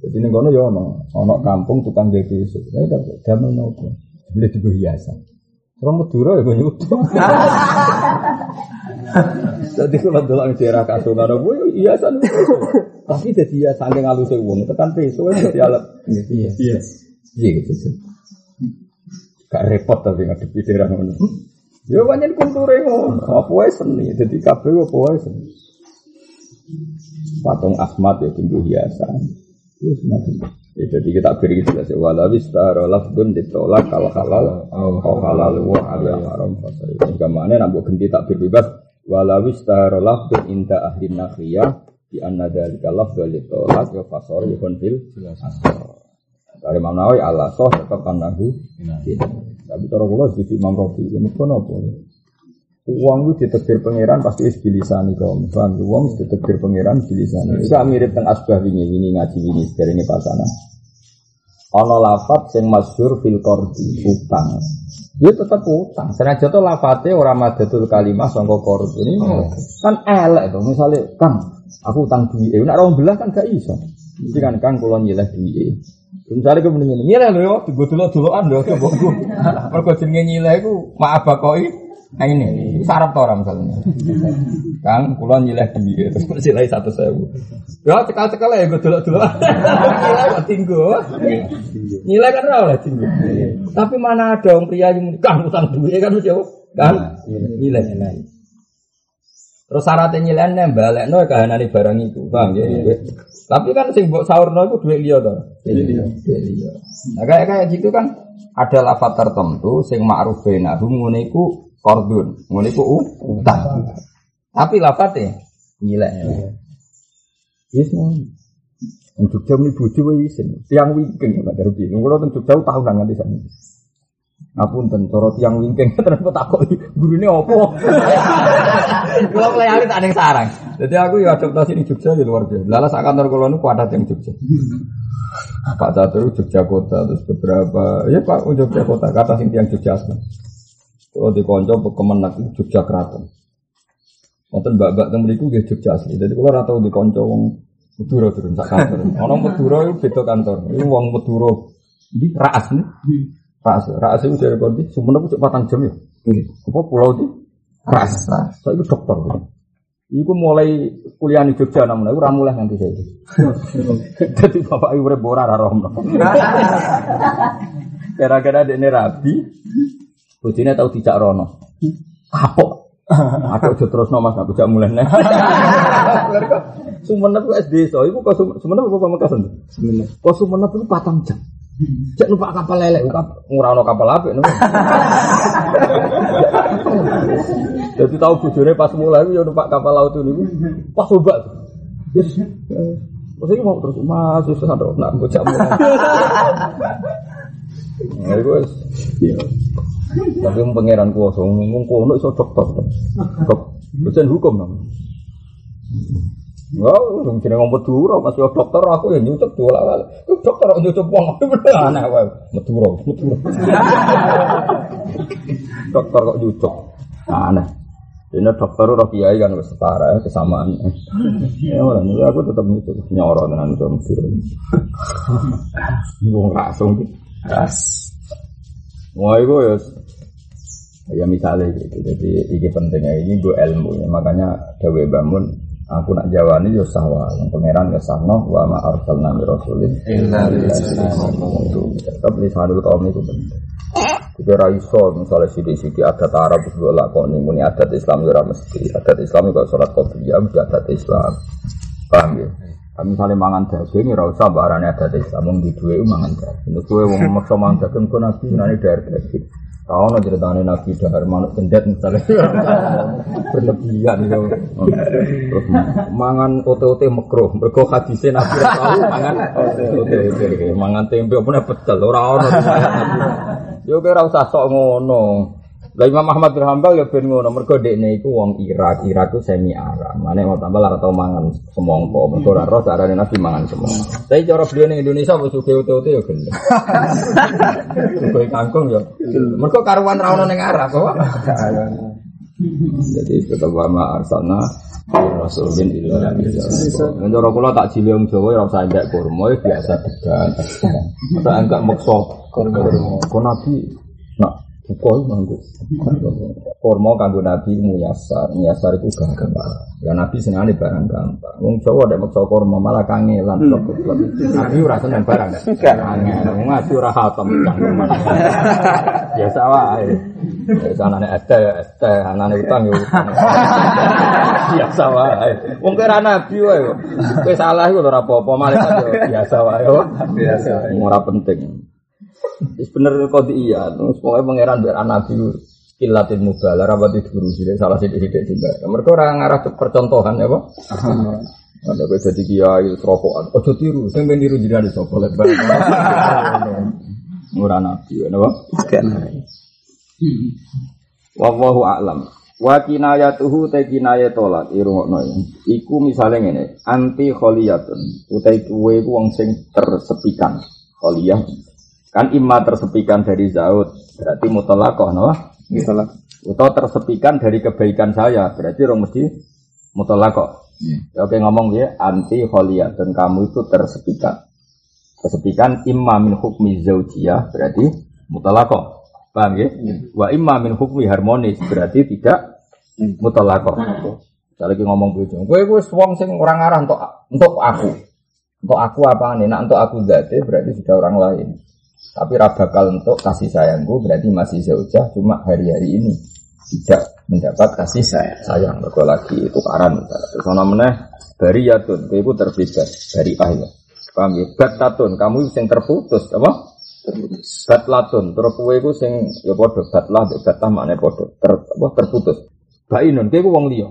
Jadi ini kono ya ono, ono kampung tukang gawe peso. Saya tak damel nopo, boleh juga hiasan. Orang Madura ya gue nyutup. Jadi kalau dulu di daerah Kasungan, gue hiasan. Tapi jadi ya saking halusnya uang, tekan peso ya jadi alat. Iya. Iya gitu. Gak repot tapi ngadepi daerah ngono. Ya banyak kulture ngono. Apa wae seni. Dadi kabeh apa wae seni. Patung Ahmad ya tinggi hiasan. Terus macam Ya, jadi kita beri gitu ya. Walau istara lafdun ditolak kalau halal, kalau halal wa ala haram fasai. Jika mana nambah ganti takbir bebas. Walau istara lafdun inda ahli nakhiyah di anna dalika lafdun ditolak ya fasor ya konfil. Dari Imam Nawawi Allah soh tetap anahu. Tapi cara kula di Imam Rafi, ya mesti apa? Uang itu ditegir pangeran pasti is bilisani kaum. Paham? Uang itu ditegir pangeran bilisani. Itu mirip dengan asbah ini, ini ngaji ini dari ini pasana. Ono lafat sing masyhur fil qardi utang. Dia tetap utang. Senajan tuh lafate ora madatul kalimah sangka qardi. Ini kan elek itu. Misalnya, Kang, aku utang duit. Nek ora belah kan gak iso. Mesti kan Kang kula nyileh duit. Misalnya gue mendingin nyileh lho gue dulu duluan lho gue. Mergo jenenge nyileh iku maaf bakoi. Nah ini, sarap to orang misalnya. Kang, kula nyileh duit terus nyileh satu sewu. Ya cekal-cekal ya gue dulu-dulu. Nyileh kok tinggu. Nyileh kan ora oleh tinggu. Tapi mana ada orang pria yang kang utang duit kan mesti? Kan nyileh nyileh. Terus syaratnya nyileh nembak no kahanane barang itu, paham ya? Tapi kan sing mbok saurno iku duit liya to. Duit liya. Nah kayak kayak gitu kan ada lafaz tertentu sing ma'ruf bainahu ngene iku qardun, ngene iku utang. Tapi lafate nyilek. Yes, untuk jam ini bojo wae isin. Tiang wingking nek dari biyen. Kulo teng Jogja tahunan nganti sakniki. Ngapunten cara tiang wingking terus takoki gurune opo? Kulo klayali tak ning sarang. Jadi aku ya adaptasi di Jogja ya luar biasa. Lala sak kantor kulo niku ada yang Jogja. Pak Catur Jogja kota terus beberapa ya Pak Jogja kota kata sing tiang Jogja asma. Kalau di konco kemenak Jogja keraton. Wonten mbak-mbak teng mriku nggih Jogja asli. Jadi kula ora tau di konco wong Madura turun sak kantor. Ana Madura iku beda kantor. Iku wong Madura di Raas nih. Raas, Raas itu dari kondi Sumenep cek patang jam ya. Apa pulau di Raas. Saya itu dokter. Iku mulai kuliah di Jogja namun aku ora mulai nganti saya. Jadi bapak ibu urip ora ora roh. Gara-gara dekne rabi, bojone tau dijak rono. Kapok. Aku aja terus mas, aku jak mulai nih. Sumenep ku SD so, iku kok Sumenep apa Pamekasan? Sumenep. Kok Sumenep itu patang jam. Cek numpak kapal lelek, ngurano kapal no. Jadi tahu bujurnya pas mulai ya numpak kapal laut itu pas obat. Yes. Maksudnya mau terus mas, terus ada nak bocah mulai. Ya itu iya. Tapi pangeran kuasa ngomong kono iso dokter. Dosen hukum namanya. Enggak, wong jenenge Madura masih dokter aku ya nyucuk dua. Ku dokter kok nyucuk wong aneh wae. Madura, Madura. dokter kok nyucuk. Aneh. Ini dokter ora kiai kan setara ya kesamaan. Ya ora aku tetap nyucuk nyoro itu Madura. Wong langsung ras. Wah, itu ya ya misalnya gitu. Jadi ini pentingnya ini gue ilmu ya. Makanya Dewi Bangun aku nak jawani yo sahwa yang pangeran ya sahno wa ma arsalna min rasulin. Illa tetap lisanul kaum itu penting Jika ra iso misalnya sidik-sidik adat Arab wis lakoni muni adat Islam ora mesti. Adat Islam kok salat qobliyah mesti adat Islam. Paham ya? Kami misalnya mangan daging, ya usah barangnya ada Islam, mau di dua mangan daging. Itu mau maksa mangan daging, kok nabi nani dari daging. Kau no ceritanya nabi dahar manuk cendet misalnya berlebihan itu. Terus mangan ote-ote makruh, mereka hadisnya nabi tahu mangan ote-ote, mangan tempe apa nih pecel, orang orang. Yo kira usah sok ngono. Lah Imam Ahmad bin Hambal ya ben ngono, mergo dekne iku wong Irak, Irak ku semi Arab. Mane mau tambah lara tau mangan semongko, mergo ora roh carane Nabi mangan semongko. Tapi cara beliau ning Indonesia wis suge uti-uti ya gelem. Suge kangkung ya. Mergo karuan ra ono ning Arab kok. Jadi tetap wama arsana Rasul bin Ila Mencara kula tak jile wong Jawa ora usah kurma biasa degan. Masa enggak maksa kurma. Kok Nabi nak buka manggo. Kurma kanggo Nabi muyasar, muyasar itu gampang. Ya Nabi senengane barang gampang. Wong Jawa nek maksa kurma malah kangelan kok. Nabi ora seneng barang. Kangen. Wong ngaji ora hatam cangkeman. Biasa wae. Biasa anane ete ya ete, anane utang ya utang. Biasa wae. Wong kira Nabi wae. Kowe salah iku ora apa-apa, malaikat biasa wae. kok. Biasa. Ora penting. Wis bener kok iya, terus pokoknya pangeran biar anak nabi kilatin mubalah rapat itu guru sih salah sidik sidik juga. Mereka orang ngarah percontohan ya pak. Ada gue jadi kiai teropokan, oh tiru, saya pengen tiru jadi ada sopo lebar. Murah nabi, ya pak. Wallahu a'lam. Wa kinayatuhu te kinaya tolak irungokno ya. Iku misale ngene, anti kholiyatun. Utai kuwe ku wong sing tersepikan. Kholiyah kan imma tersepikan dari zaud, berarti mutolakoh no? Itulah. Atau tersepikan dari kebaikan saya, berarti orang mesti mutolakoh. Ya, Oke ngomong ya, anti kholiyatun kamu itu tersepikan. Tersepikan imma min hukmi zaujiyah, berarti mutolakoh. Paham ya? Wa imma min hukmi harmonis, berarti tidak mutolakoh. Saya lagi ngomong begitu. Gue gue wong sing orang arah untuk untuk aku. Untuk aku apa nih? Nah untuk aku zate berarti sudah orang lain. Tapi rabakal untuk kasih sayangku berarti masih zaujah cuma hari-hari ini tidak mendapat kasih sayang. Sayang mergo lagi tukaran misalnya. Terus ana meneh bariyatun itu terbebas dari ahli. Paham ya? Batatun kamu yang terputus apa? Terputus. Batlatun terus kowe iku sing ya padha batlah batah maknane padha ter, apa terputus. Bainun kowe wong liya.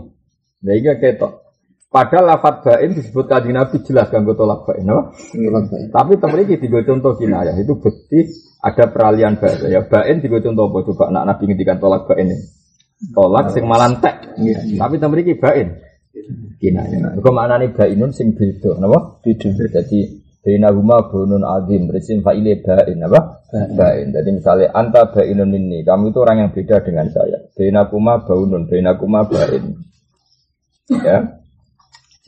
Lah iki ketok. Padahal lafat bain disebut kanjeng Nabi jelas ganggu tolak bain, apa? Tapi temen iki digo contoh kinayah itu bukti ada peralihan bahasa ya. Bain digo contoh apa coba nak Nabi ngendikan tolak bain ini. Tolak sing malantek. Tapi temen iki bain. Kinayah. Kok maknane bainun sing beda, napa? Beda. Jadi Baina huma bunun azim Resim fa'ile bain apa? Bain Jadi misalnya Anta bainun ini Kamu itu orang yang beda dengan saya Baina kuma baunun Baina kuma bain Ya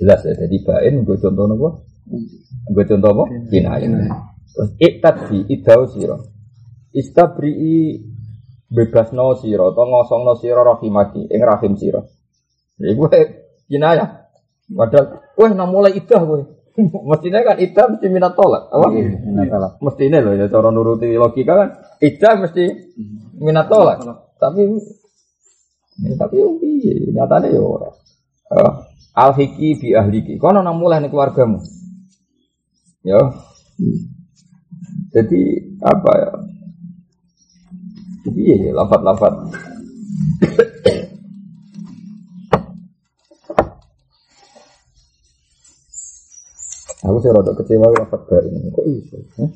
Jelas ya. Jadi bain Gue contoh apa? Gue contoh apa? Kinayah Terus iktad bi idau siro Istabri'i Bebas no siro Atau ngosong no siro rahimaki Ing rahim siro Jadi gue kinayah Padahal Weh nah mulai idah gue Mestinya kan idah mesti minat tolak, apa? Minat tolak. Mestinya loh ya cara nuruti logika kan. Idah mesti minat tolak. Tapi ya, tapi yo piye nyatane yo ora. Eh, Al hiki bi ahliki. Kono nang mulai nih keluargamu. Yo. Jadi apa ya? Jadi ya lafat-lafat Aku sih rada kecewa lafat bain. Kok iso? Eh?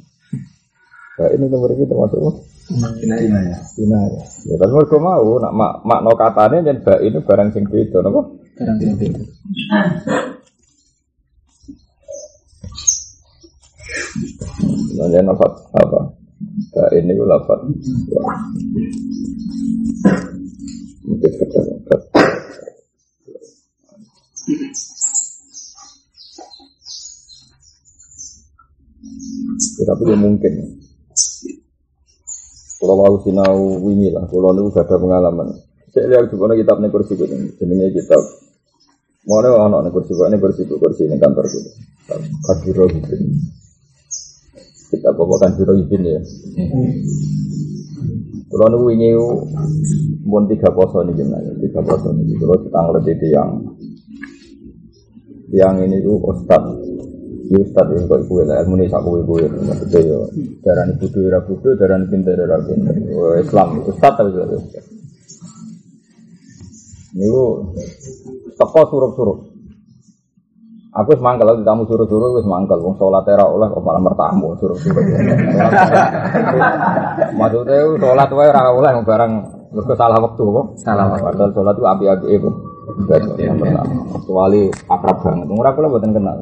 Itu nomor kita termasuk? Kinayah. Cina ya. Ya tapi mereka mau nak mak makna katanya dan bain itu barang sing beda, napa? Barang yang beda. Nanti lafat apa? Bain itu lafat. Mungkin kata Ya, tapi mungkin. Kalau mau sinau wingi lah, kalau niku gak ada pengalaman. Saya lihat juga kitab nih kursi ini, jenenge kitab. Mau ada anak nih kursi ini kursi kursi ini kantor gitu. Kadiro gitu. Kita bawa kadiro gitu ya. Kalau niku wingi pun tiga poso nih gimana? Tiga poso nih. Kalau kita ngeliat itu yang yang ini tuh ustad Ya Ustaz ya kok iku lah ilmu ini sak kowe kowe maksudnya ya darani bodho ora bodho darani pinter ora pinter. Oh, Islam Ustaz tapi juga Ustaz. Teko suruh-suruh. Aku wis mangkel lagi tamu suruh-suruh wis mangkel wong salat ora oleh kok malah mertamu suruh-suruh. Maksudnya salat wae ora oleh barang mergo salah waktu kok. Salah waktu. Padahal salat itu api-api itu. Kecuali akrab banget. Ora kula mboten kenal.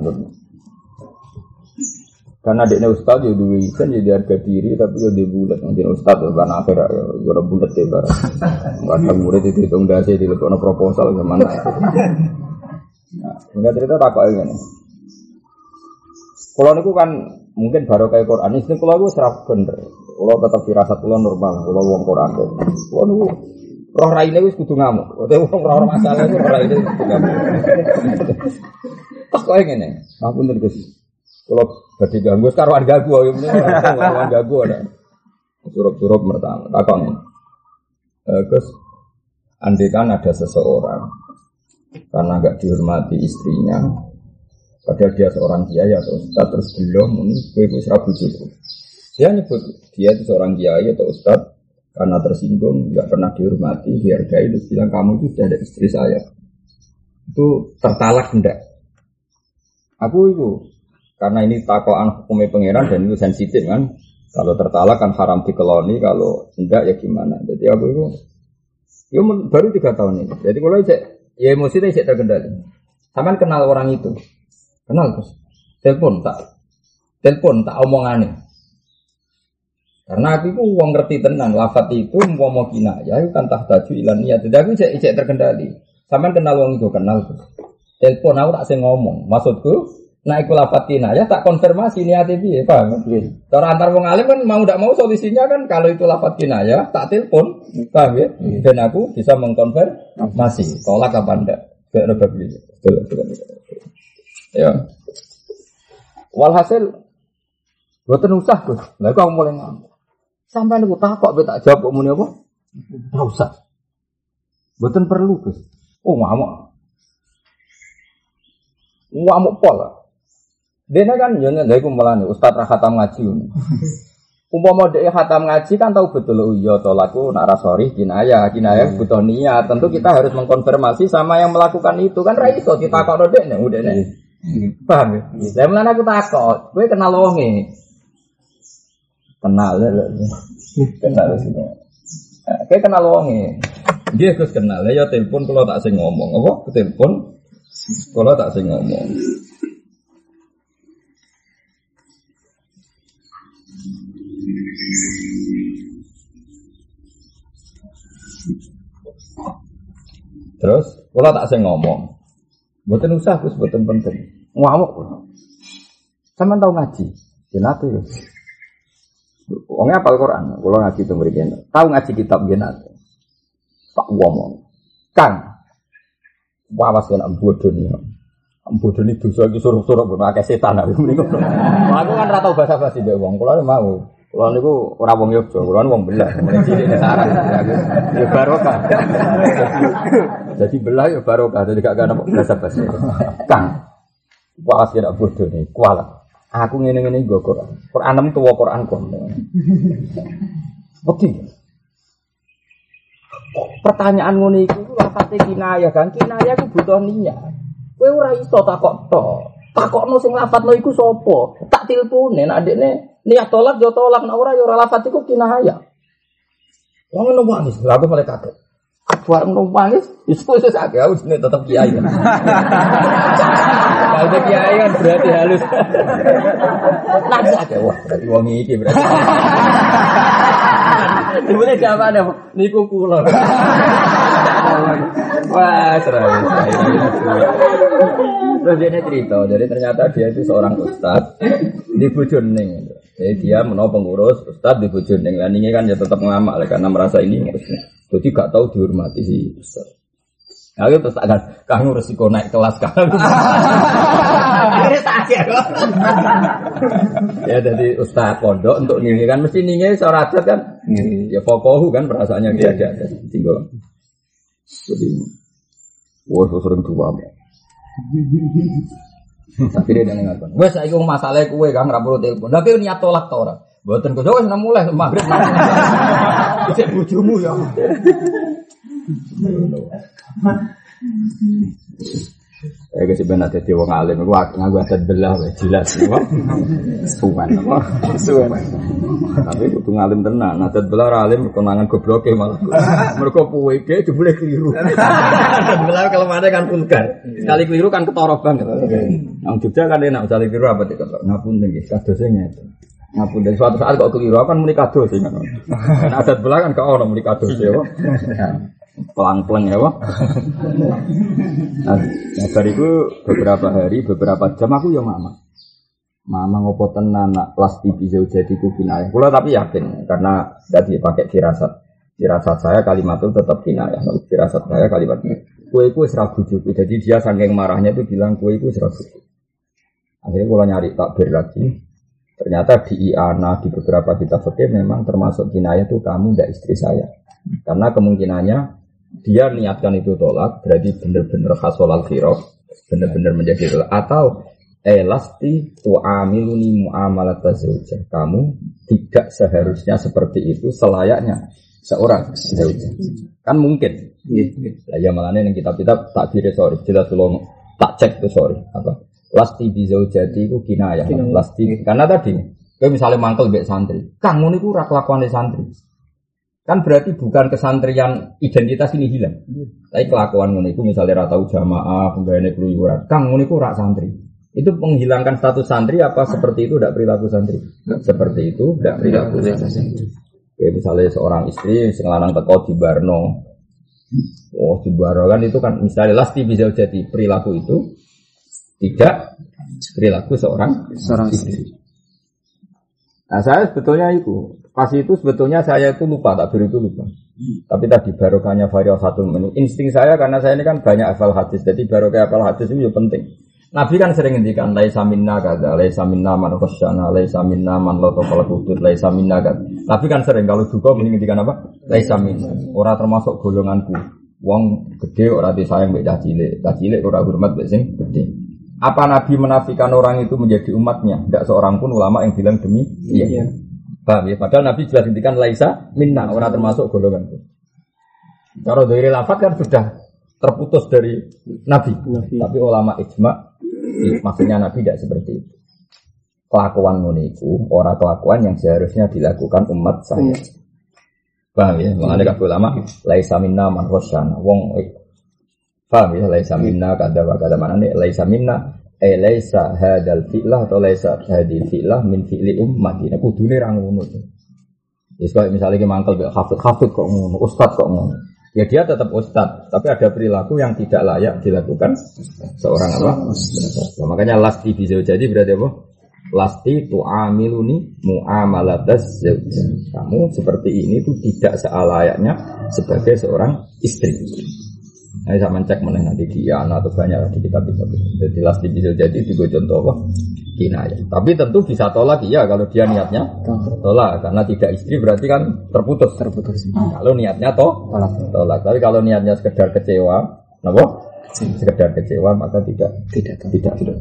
Karena dia ustad ya dua kan jadi harga diri tapi ya dia bulat nanti ustad ya karena akhir ya gue bulat ya barang ada murid itu hitung dasi di lepas proposal gimana nah enggak cerita tak kok ini kalau niku kan mungkin baru kayak Quran. Ini kalau gue serap bener. Kalau tetap firasat kalau normal. Kalau uang Quran. Kalau niku roh raine wis kudu ngamuk. Kalau uang roh masalah roh raine kudu ngamuk. Tak kok nih Gus kalau berarti ganggu, ganggu, ya mending karuan ganggu ada. Surup-surup pertama, takon. Terus, andai kan ada seseorang karena nggak dihormati istrinya, padahal dia seorang kiai atau ustad terus belum ini kue kue serabu cukup. Dia nyebut dia itu seorang kiai atau ustad karena tersinggung, nggak pernah dihormati, dihargai, terus bilang kamu itu sudah ada istri saya. Itu tertalak enggak? Aku itu karena ini takoan hukumnya pangeran dan itu sensitif kan. Kalau tertalak kan haram dikeloni, kalau enggak ya gimana. Jadi aku itu, ya baru tiga tahun ini. Jadi kalau saya, ya emosi saya saya terkendali. Sama kenal orang itu, kenal terus. Telepon tak, telepon tak omongannya. Karena aku itu uang ngerti tenang, lafat itu mau mau kina, ya itu kan tahtaju ilan niat. Jadi aku saya, terkendali. Sama kenal uang itu kenal terus. Telepon aku tak saya ngomong, maksudku Nah, iku lafat ya tak konfirmasi niatnya piye, paham? Nggih. Cara antar wong kan mau tidak mau solusinya kan kalau itu lafat ya tak telepon, paham ya? Dan aku bisa mengkonfirmasi tolak apa enggak. Gak ada beli. Ya. Walhasil Buatan usah Gus. Lah kok mulai ngamuk. Sampai niku takok kok tak jawab kok muni apa? Ora usah. Buatan perlu Gus. Oh ngamuk. Ngamuk pol. Dene kan yo nek iku melane ustaz ra khatam ngaji. Umpama dhek khatam ngaji kan tahu betul oh iya to laku nak rasori kinaya, kinaya Hmm. butuh niat. Tentu kita harus mengkonfirmasi sama yang melakukan itu kan ra iso ditakokno dhek nek udah nek. Paham ya? Lah mulane aku takok, kowe kenal wonge. Kenal lho. Kenal sih. Kowe kenal wonge. Dia Gus kenal, ya telepon kalau tak sing ngomong, apa? Telepon kalau tak sing ngomong. Terus, kalau tak saya ngomong, buatan usah, terus buatan penting. Ngamuk. Sama tahu ngaji, jenate ya. Wongnya apal Quran, kalau ngaji itu berikan. Tahu ngaji kitab jenate. Tak ngomong. Kang, wawas kan bodoh nih. Bodoh ini dosa lagi suruh-suruh pun akeh setan aku. Aku kan ora tau basa-basi mbek wong. Kulo mau. Kulo niku ora wong Yogya, kulo wong belah. Mulai cilik sarang. Ya. Jadi belah ya barokah. Jadi gak ada basa-basi. Kang. Waras kira bodoh nih, kualat. Aku ngene-ngene nggo Quran. Quran tuwa Quran kon. Bukti. Pertanyaan ngono iku ku lafate kinayah kan. Kinayah ku butuh niat. Kowe ora iso takok to. Takokno sing lafadzno iku sapa? Tak tilpune nek adekne niat tolak yo tolak nek ora yo ora lafadz iku kinayah. Wong ngono nangis, lha aku mulai kaget. Ngono nangis, wis wis akeh aku jenenge tetep kiai. Kalau kiai kan berarti halus. Nangis akeh wah, berarti wong iki berarti. Sebenarnya jawabannya niku kula. Wah, serai. Terus dia cerita, jadi ternyata dia itu seorang ustad di Bojoning. Jadi dia menau pengurus ustad di Bojoning. Dan ini kan ya tetap ngamak karena merasa ini jadi gak tahu dihormati si ustad. Nah, itu terus akan kamu resiko naik kelas kan. ya jadi ustad pondok untuk nilai kan mesti nilai seorang adat kan. Ya fokohu kan perasaannya dia ada. Tinggal. Jadi, wah sering tua. Tapi dia dengan ngakon. Wes saiki wong masalahe kowe Kang ra perlu telepon. Lah kowe niat tolak ta ora? Mboten kok wis mulai maghrib. Cek bojomu ya. Eh kesih benar jadi wong alim, aku ngaku adat belah, weh, jelas, apa? Suwan, apa? Suwan. Tapi kudu ngalim tenan, adat belah ora alim kenangan gobloke malah. Mergo puwe ge jebule keliru. Adat belah kalau ada kan vulgar. Sekali keliru kan ketara banget. Nang Jogja kan enak sekali keliru apa sih kalau ngapunten nggih, kadose ngeten. Ngapunten suatu saat kok keliru kan muni kados sih kan. Kan adat belah kan gak ono muni kados ya. pelang-pelang ya wah. Nah, nah bariku beberapa hari, beberapa jam aku ya mama. Mama ngopo tenan nak lasti bisa jadi kinayah. Kula tapi yakin karena tadi pakai firasat. Firasat saya kalimat itu tetap kinayah. Firasat saya kalimat kue kue serabu juga. Jadi dia saking marahnya itu bilang kue kue serabu. Akhirnya kalau nyari takbir lagi, ternyata di Iana di beberapa kitab fikih memang termasuk kinayah itu kamu tidak istri saya. Karena kemungkinannya dia niatkan itu tolak berarti benar-benar khasolal firok benar-benar menjadi tolak. Atau elasti tu'amiluni mu'amalat zawjah kamu tidak seharusnya seperti itu selayaknya seorang zawjah kan mungkin. Lah ya malah yang kita kita tak kira sorry jelas tak cek tuh sorry apa lasti bizaujati itu kinayah lasti karena tadi kayak misalnya mangkel bek santri kang ngono iku lakuane santri Kan berarti bukan kesantrian identitas ini hilang. Tapi kelakuan ngono misalnya rata jamaah, penggaweane keluyuran. Kang ngono iku rak santri. Itu menghilangkan status santri apa seperti itu tidak perilaku santri? Seperti itu tidak perilaku santri. Oke, misalnya seorang istri sing lanang teko di Barno. Oh, di Barno kan itu kan misalnya lasti bisa jadi perilaku itu tidak perilaku seorang seorang istri. Nah, saya sebetulnya itu Pas itu sebetulnya saya itu lupa, tak beri itu lupa. Tapi tadi barokahnya varial satu menu. Insting saya karena saya ini kan banyak hafal hadis, jadi barokah hafal hadis itu penting. Nabi kan sering ngendikan laisa minna kada, laisa minna man khasyana, laisa minna man kala laisa minna kada. Nabi kan sering kalau juga ngendikan apa? Laisa minna. Orang termasuk golonganku. Wong gede ora disayang mbek cah cilik, cah cilik ora hormat mbek sing gede. Apa Nabi menafikan orang itu menjadi umatnya? Tidak seorang pun ulama yang bilang demi iya. iya. Paham ya? Padahal Nabi jelas hentikan laisa minna, orang termasuk golongan itu. Kalau dari lafaz kan sudah terputus dari Nabi. Nabi. Tapi ulama ijma, maksudnya Nabi tidak seperti itu. Kelakuan muniku, orang kelakuan yang seharusnya dilakukan umat saya. Hmm. Paham ya? Mengenai kata ulama, laisa minna man Wong eh, Paham ya? Laisa minna kada kada mana nih? Laisa minna eh laisa hadal fi'lah atau laisa hadil fi'lah min fi'li ummati. Nah, kudune ra ngono. Ya sebab misalnya kita mangkel be hafid hafid kok ngono, ustad kok ngono. Ya dia tetap ustad, tapi ada perilaku yang tidak layak dilakukan seorang apa? Nah, makanya lasti bisa jadi berarti apa? Lasti tu'amiluni mu'amalatas Kamu seperti ini tuh tidak sealayaknya sebagai seorang istri. Nah, saya mencek mana nanti di anak atau banyak di kitab kitab Jadi lasti bisa jadi juga contoh apa? Kinayah. Tapi tentu bisa tolak iya kalau dia niatnya tolak karena tidak istri berarti kan terputus. Terputus. Nah, kalau niatnya toh tolak. tolak. Tapi kalau niatnya sekedar kecewa, nabo sekedar kecewa maka tidak tidak tidak. tidak.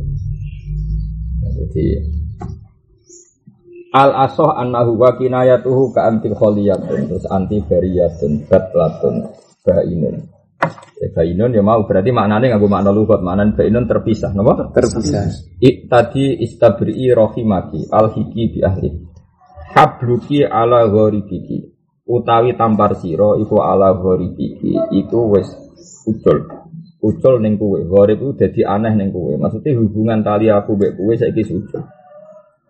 Jadi al asoh annahu wa kinayatuhu ka anti kholiyatun terus anti bariyatun batlatun bainun Ya, bainun ya mau berarti maknanya nggak makna lugat makna bainun terpisah, nopo? Terpisah. I, tadi istabri rohimaki al hiki bi ahli. Habluki ala ghoribiki. Utawi tampar siro iku ala ghoribiki itu wes ucul. Ucul neng kue. Ghorib itu jadi aneh neng kue. Maksudnya hubungan tali aku bek kue saya ucul.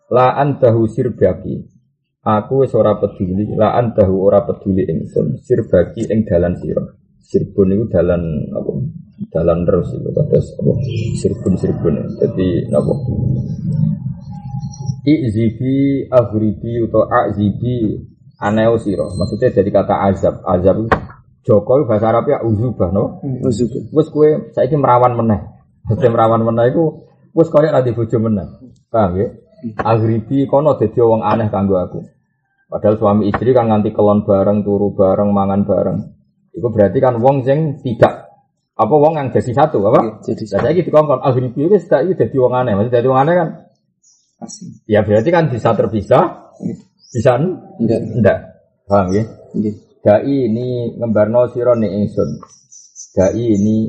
La antahu sirbaki. Aku wes ora peduli. La antahu ora peduli ingsun. Sirbaki ing dalan siro Sirbun itu jalan apa? Jalan terus itu terus apa? Sirbun Sirbun. Jadi apa? Izibi aghribi atau azibi aneo siro. Maksudnya dari kata azab. Azab Jokowi bahasa Arab ya uzubah no. Uzubah. Wes kue saya ini merawan meneh. Saya merawan meneh itu wes kau yang di bojo meneh. Paham ya? Aghribi kono jadi wong aneh kanggo aku. Padahal suami istri kan nganti kelon bareng, turu bareng, mangan bareng. Itu berarti kan wong sing tidak Apa wong yang jadi satu apa? Jadi Jadi saya gitu kongkon agribi itu sudah itu jadi wong aneh, maksudnya jadi wong aneh kan? asing. Ya berarti kan bisa terpisah, bisa Enggak. enggak, paham ya? Nggih. Dai ini ngembarno sira ning ingsun. Dai ini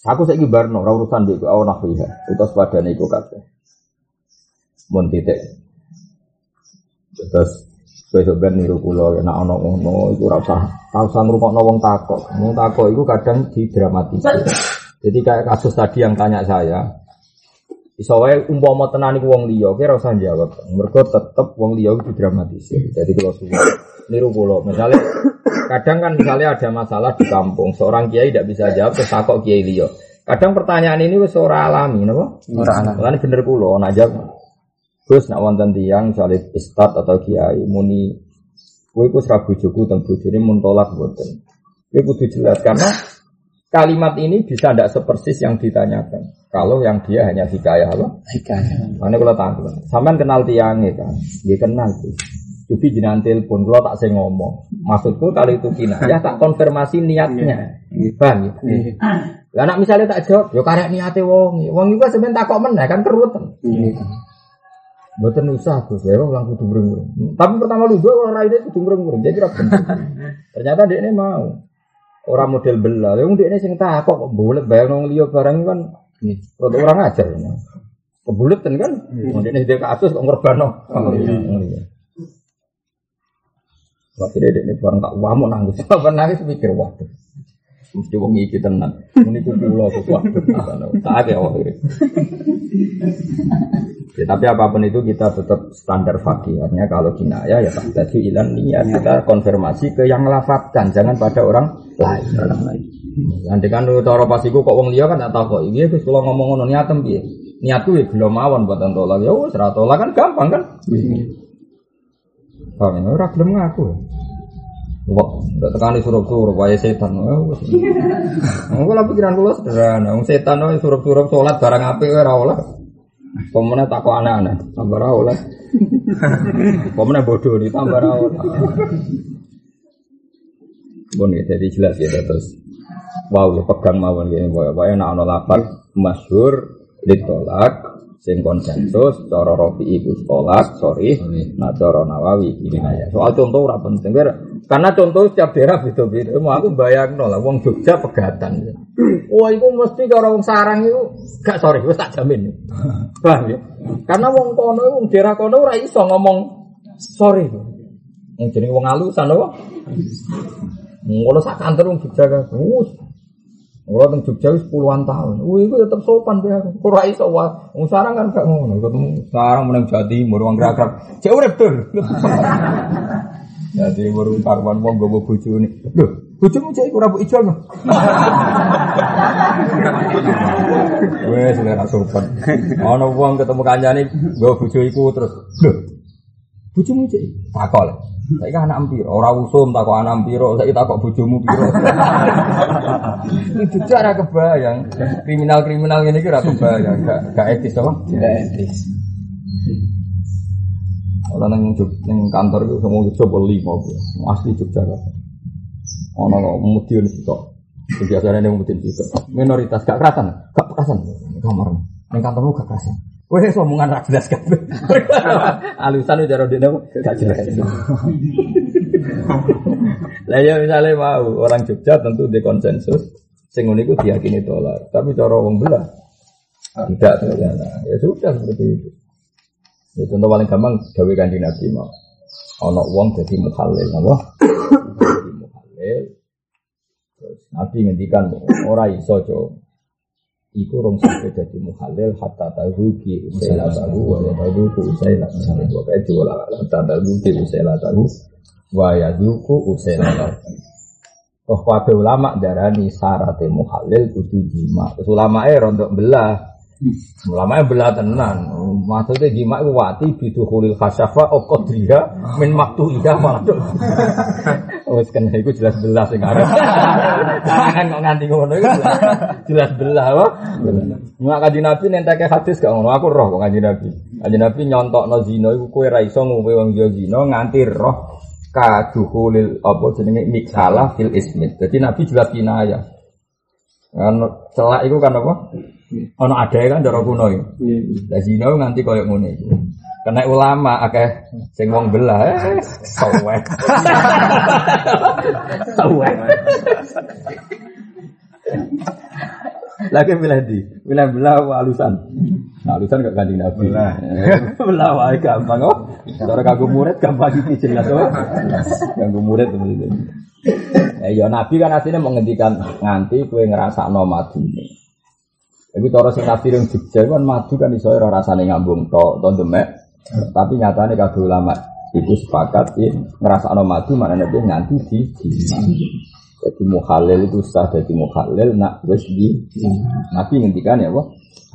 aku saiki barno ora urusan iku aw nahwiha. Utus padane iku kabeh. Mun titik. Terus besok ben niru kula nek ana ngono iku ora usah ora usah ngrungokno wong takok. Wong takok iku kadang didramatisir. Jadi kayak kasus tadi yang tanya saya, Iso wae umpama tenan iku wong liya, kira usah jawab. Mergo tetep wong liya itu dramatisir. Jadi kalau suwe niru kula, misalnya kadang kan misalnya ada masalah di kampung, seorang kiai tidak bisa jawab terus takok kiai liya. Kadang pertanyaan ini wis ora alami, napa? Ora ana. Mulane bener kula nak jawab. Gus nak wonten tiyang misalnya ustad atau kiai muni kowe iku ora bojoku teng bojone mun tolak mboten. Kowe kudu jelas karena kalimat ini bisa tidak sepersis yang ditanyakan. Kalau yang dia hanya hikayah apa? Hikayah. Mana kalau tahu, sampean kenal tiangnya kan? Dia kenal sih. Tapi jenengan telepon, kalau tak saya ngomong. Maksudku kalau itu kina, ya tak konfirmasi niatnya. Bang, ya? Lah nak misalnya tak jawab, yo karek niate wong. Wong iku sebenarnya tak kok meneh kan keruwetan. Mboten usah Gus, ya wong kudu mreng Tapi pertama lu gue orang raine kudu mreng Jadi kira. Ternyata dia ini mau. Orang model bela, wong dia ini sing takok kok boleh bayang wong liya barang kan. Rada orang ajar. Ya. Kebuletan kan, hmm. ini dia kasus kok ngerbano. Oh, iya. Waktu dia ini barang tak wamu nangis, apa nangis mikir waduh. Mesti wong iki tenan. Ini ku kula ku waduh. Tak ya wong Ya, tapi apa pun itu kita tetap standar fakih. Artinya kalau kinaya ya tak jadi ilan niat kita konfirmasi ke yang melafatkan, jangan pada orang lain. Orang lain. Nanti kan cara pas iku kok wong liya kan tak tahu kok. Iya wis kula ngomong ngono niatem piye? Niatku ya belum mawon buat tolak. Ya wis ora tolak kan gampang kan? Paham ya? Ora gelem ngaku. Wah, ndak tekani surup-surup wae setan. Oh, wis. Engko lah pikiran kula sederhana. Wong setan wae surup-surup salat barang apik ora oleh. Pemene tak kok aneh-aneh, tambah ora oleh. Pemene bodoh nih tambah oleh. Bon ya, jadi jelas ya terus. Wow, ya pegang mawon ya, wae nek ana lapat masyhur ditolak sing konsensus cara Rafi iku sorry, nah cara Nawawi ini aja. Soal contoh ora penting karena contoh setiap daerah beda-beda. Mau aku bayangno lah wong Jogja pegatan. Wah, itu mesti cara wong sarang itu gak sorry, wis tak jamin. Paham ya? Karena wong kono wong daerah kono ora iso ngomong sorry. Yang jenenge wong alusan apa? Ngono sak kantor wong Jogja kan. Ora teng Jogja puluhan tahun. Wih, iku tetep sopan dia. Ora iso wae. Wong sarang kan gak ngono. Ketemu sarang meneng Jawa Timur wong gerak-gerak. Cek urip dur. Jadi baru karwan wong gowo bojone. Lho, bojomu cek iku rambut ijo no. Wes selera sopan. Ana wong ketemu kancane nggo bojo iku terus. Lho, bojomu cek takol. Saiki anak ampiro, ora usum takok anak ampiro, saiki takok bojomu piro. Itu cara kebayang. Kriminal-kriminal ngene iki ora kebayang, gak gak etis apa? Tidak etis. Nang Jog, nang kantor itu semua coba lima, asli Jogja kan. Ono kok mudin itu, biasanya nih mudin itu. Minoritas gak kerasan, gak kerasan. Kamar, nang kantormu gak kerasan. Wes omongan ra jelas kan. Alusan udah jaro dene gak jelas. Lah ya misalnya mau orang Jogja tentu di konsensus sing ngono iku diyakini tolak. Tapi cara wong belah tidak ternyata. Ya sudah seperti itu. Ya, contoh paling gampang gawe kanjeng Nabi mau. Ono wong jadi mukhalil, apa? Jadi mukhalil. Terus Nabi ngendikan ora iso, Cuk. Iku rong sampai jadi mukhalil hatta tazuki usaila tahu wa yaduku usaila tahu. Wa kae jual hatta tazuki usaila tahu wa yaduku usaila tahu. Kabeh ulama darani syaratnya mukhalil kudu jima. Ulama eh rontok belah. Ulama yang belah tenan. Maksudnya jima itu wati bidu khulil khasyafa o qadriya min maktu iya malah. Wes kan iku jelas belah sing arep. Kan kok nganti ngono iku jelas- belah apa? Mak kanjeng Nabi nenteke hadis gak ngono. Aku roh kok kanjeng Nabi. Kanjeng Nabi nyontokno zina iku kowe ra iso ngombe wong zina nganti roh kaduhulil apa jenenge miksalah fil ismit. Jadi Nabi jelas kinayah. Kan celak itu kan apa? Ono ada kan cara kuno ya. Iya. Lah zina nganti koyo ngene iku. Kena ulama akeh sing wong belah sawek. Sawek. Lagi milih di, milih belah alusan. Nah, alusan gak ganti nabi. Belah. wae gampang kok. Cara kanggo murid gampang iki jelas kok. Kanggo murid. Ya, nabi kan aslinya menghentikan nganti kue ngerasakno madune. Iku cara sing tafsir yang Jogja kan madu kan iso ora rasane ngambung tok to demek. Tapi nyatane kabeh ulama iku sepakat ya ngrasakno madu maknane dia nganti di di- Jadi mukhalil itu sah jadi mukhalil nak wis di Nabi ngendikan ya apa?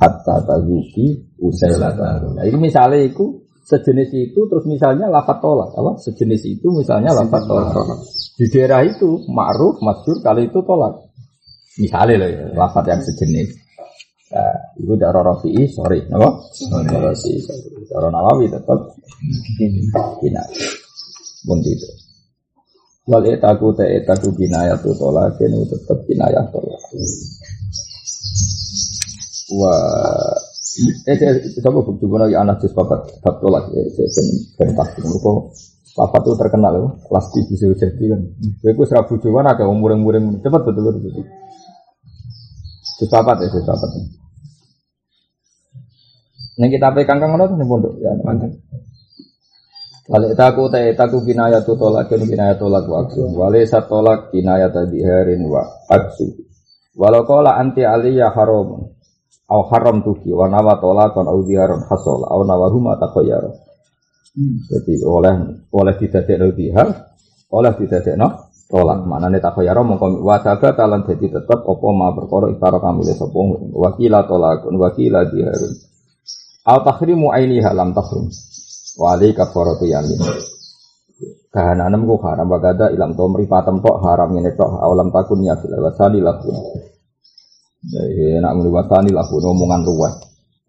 Hatta tazuki usailata. Nah, ini misalnya itu sejenis itu terus misalnya lafat tolak apa sejenis itu misalnya lafat tolak di daerah itu ma'ruf masyhur kali itu tolak misalnya loh ya, lafat yang sejenis Nah, itu cara Rafi'i, sorry, apa? Cara Rafi'i. Cara Nawawi tetap kina. Pun itu. Wal etaku te etaku kinayah tu tolak, ini tetap kinayah tolak. Wah, eh, coba bukti lagi anak jus papat bab tolak, ya, saya ben ben pasti. Mereka papat itu terkenal ya, kelas di bisa jadi kan. Gue ku serabu cuman agak umur-umur cepet betul betul. betul. Papat ya, jus papat. Nih kita pegang kang ngono nih pondok ya mantan. Wale taku ta taku kinaya tu tolak kinaya tolak wa aksu. Wale satolak kinaya tadi harin wa aksu. Walau kola anti aliyah haram au haram tuki wa nawa tolakon au diharon hasol au nawahuma takoyar. Jadi oleh oleh didadekno dihar, oleh didadekno tolak. Manane takoyar mongko wasaba talan dadi tetep apa ma perkara iktara kamu le sapa wakila tolakun wakila diharun. Au tahrimu ainiha lam tahrim. Wali kafaratu yamin. Kahananem ku haram bagada ilam to mripatem tok haram ngene tok awalam takun ya fil wasani lakun. Jadi nak muni wasani lakun omongan luwes.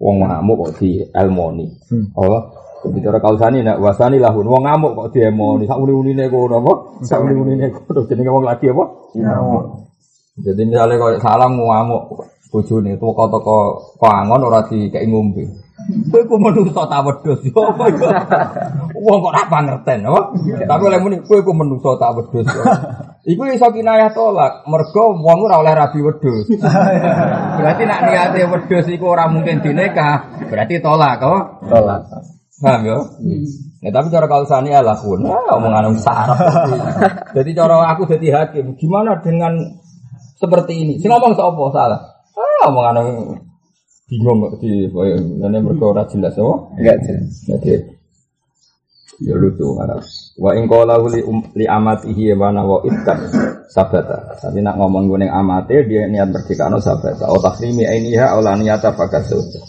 Wong ngamuk kok di elmoni. Oh, bicara kausani nak wasani lahun wong ngamuk kok di elmoni. Sak muni-munine kono apa? Sak muni-munine kono jenenge wong lagi apa? Jadi misalnya kalau salam ngamuk bojone toko-toko koangon ora dikei ngombe. Kowe ku menungso ta wedhus yo apa yo. Wong kok ora pangerten apa? Tapi oleh muni kowe ku menungso ta wedhus. Iku iso kinayah tolak, mergo wong ora oleh rabi wedhus. Berarti nak niate wedhus iku ora mungkin dinikah, berarti tolak kok. Tolak. Paham ya? Ya, tapi cara kalau sani ala pun, ah, omongan sarap. jadi cara aku jadi hakim, gimana dengan seperti ini? Si ngomong sapa salah? Ah, omongan bingung kok di, ini mereka ora jelas apa? Enggak jelas. Jadi ya lucu karena wa ing qala li, um, li amatihi wa na wa itkan sabata. Tapi nak ngomong gue amate dia niat merdekano sabata. O takrimi ainiha aw la niyata fakat sauja.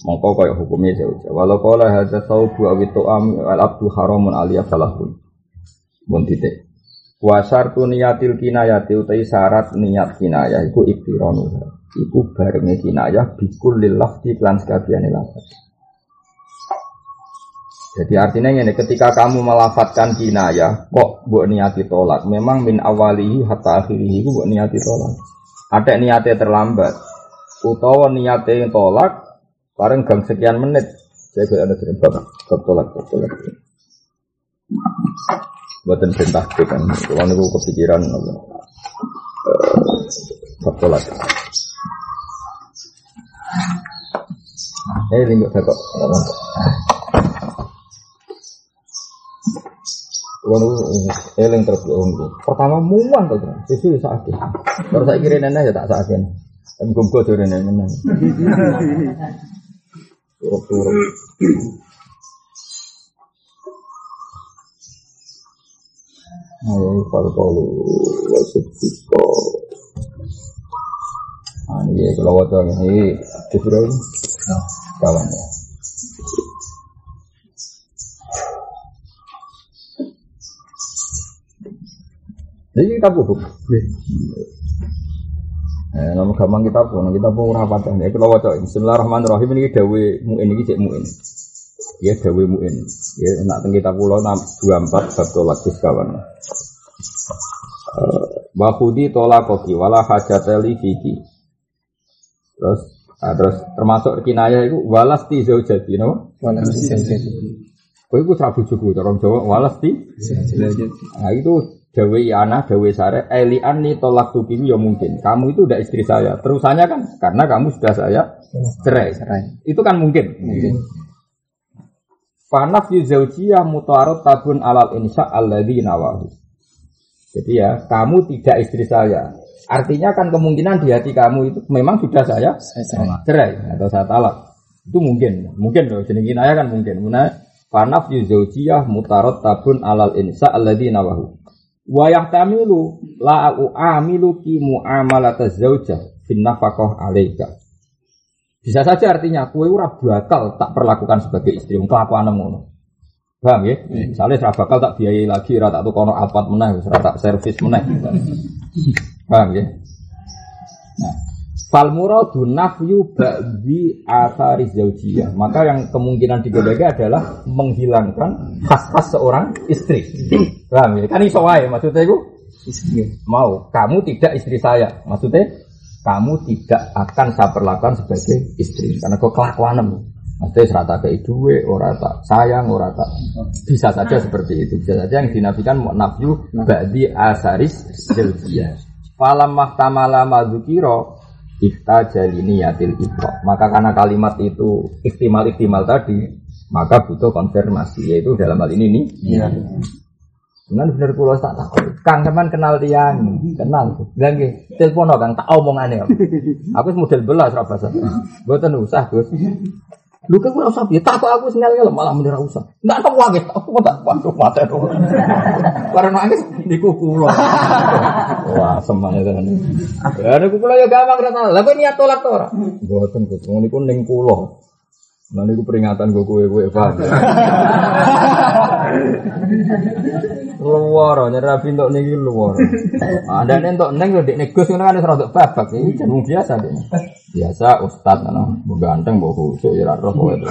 Mongko kaya hukumnya sauja. Walau qala hadza saubu aw tu'am al abdu haramun aliyah salahun. Mun titik. Wa syartu niyatil kinayati utai syarat niat kinayah iku iktiranu. Iku barenge kinayah bikul lil lafzi lan sekabiane. Jadi artinya ini ketika kamu melafatkan kinayah, kok buat niati tolak. Memang min awalihi hatta akhirihi buat niati tolak. Ada niatnya terlambat. Utawa niatnya yang tolak, bareng gang sekian menit. Saya gak ada dari bab, bab tolak. Buatan perintah kan. Kalau niku kepikiran apa? Eh, Bab tolak. Eh, lingkup saya kok. Kalau eling terus gue Pertama muan tuh, susu ya sakit. Terus saya kira ya tak sakit. Tapi gue gue. Ayo kalau kalau wajib kita. Ah ini kalau waktu ini kawan ya. Jadi kita butuh. Eh, nama gampang kita pun, kita pun ora padha. Ya kalau waca Bismillahirrahmanirrahim ini dawe muin ini cek muin. Ya dawe muin. Ya nak teng kita pulau 24 bab tolak kawan. Eh, Wa khudi tolak koki wala hajateli fiki. Terus ah, terus termasuk kinaya itu walas ti zaujati no. Walau bisa jadi. Kowe iku ra bojoku cara Jawa walas ti. Nah itu dawe ana dawe sare elian ni tolak tukimu ya mungkin. Kamu itu udah istri saya. Terusannya kan karena kamu sudah saya cerai. Cerai. Itu kan mungkin. Fanaf zaujiyah mutaarad tabun alal insya alladhi nawahu. Jadi ya, kamu tidak istri saya. Artinya kan kemungkinan di hati kamu itu memang sudah saya Saya cerai. atau saya talak. Itu mungkin, mungkin loh. Jadi kinaya kan mungkin. Muna fanaf mutaarad tabun alal insya alladhi nawahu. Wa yahtamilu la u'amiluki mu'amalata zaujah fin nafaqah alaika. Bisa saja artinya kue ora bakal tak perlakukan sebagai istri wong kelakuan ngono. Paham ya? Misalnya ora bakal tak biayai lagi, ora tak tukono alpat meneh, ora tak servis meneh. Paham ya? Fal muradu nafyu ba'di athari zaujiyah. Maka yang kemungkinan digodega adalah menghilangkan khas-khas seorang istri. Paham ya? Kan iso wae maksudnya itu Istri. mau kamu tidak istri saya maksudnya kamu tidak akan saya perlakukan sebagai istri karena kau kelakuanem maksudnya serata kayak duwe ora tak sayang ora tak bisa saja seperti itu bisa saja yang dinafikan nafyu ba'di asaris zaujiyah falam mahtamala madzukiro ihtajali niyatil ibra maka karena kalimat itu ihtimal tadi maka butuh konfirmasi yaitu dalam hal ini nih Iya. Cuman bener kulo tak tahu. Kang teman kenal tiang, kenal. Bilang nggih, telepon Kang tak omongane. kok. Aku model belas ra basa. Mboten usah, Gus. Lu kan ora usah piye, tak kok aku sing ngel malah mendira usah. Ndak tak wae, aku tak waduh mate. Karena nangis niku kulo. Wah, semangat tenan. Ya niku kulo ya gampang ra tahu. Lah kok niat tolak to ora? Mboten, Gus. Wong niku ning kulo. Nah niku peringatan gue kue kue paham. Luar, nyerah pintu niki luar. Ada nih untuk neng dek negus ngono kan serot babak ini jeneng biasa deh. Biasa ustad kan, bu ganteng bu khusuk ya roh kok itu.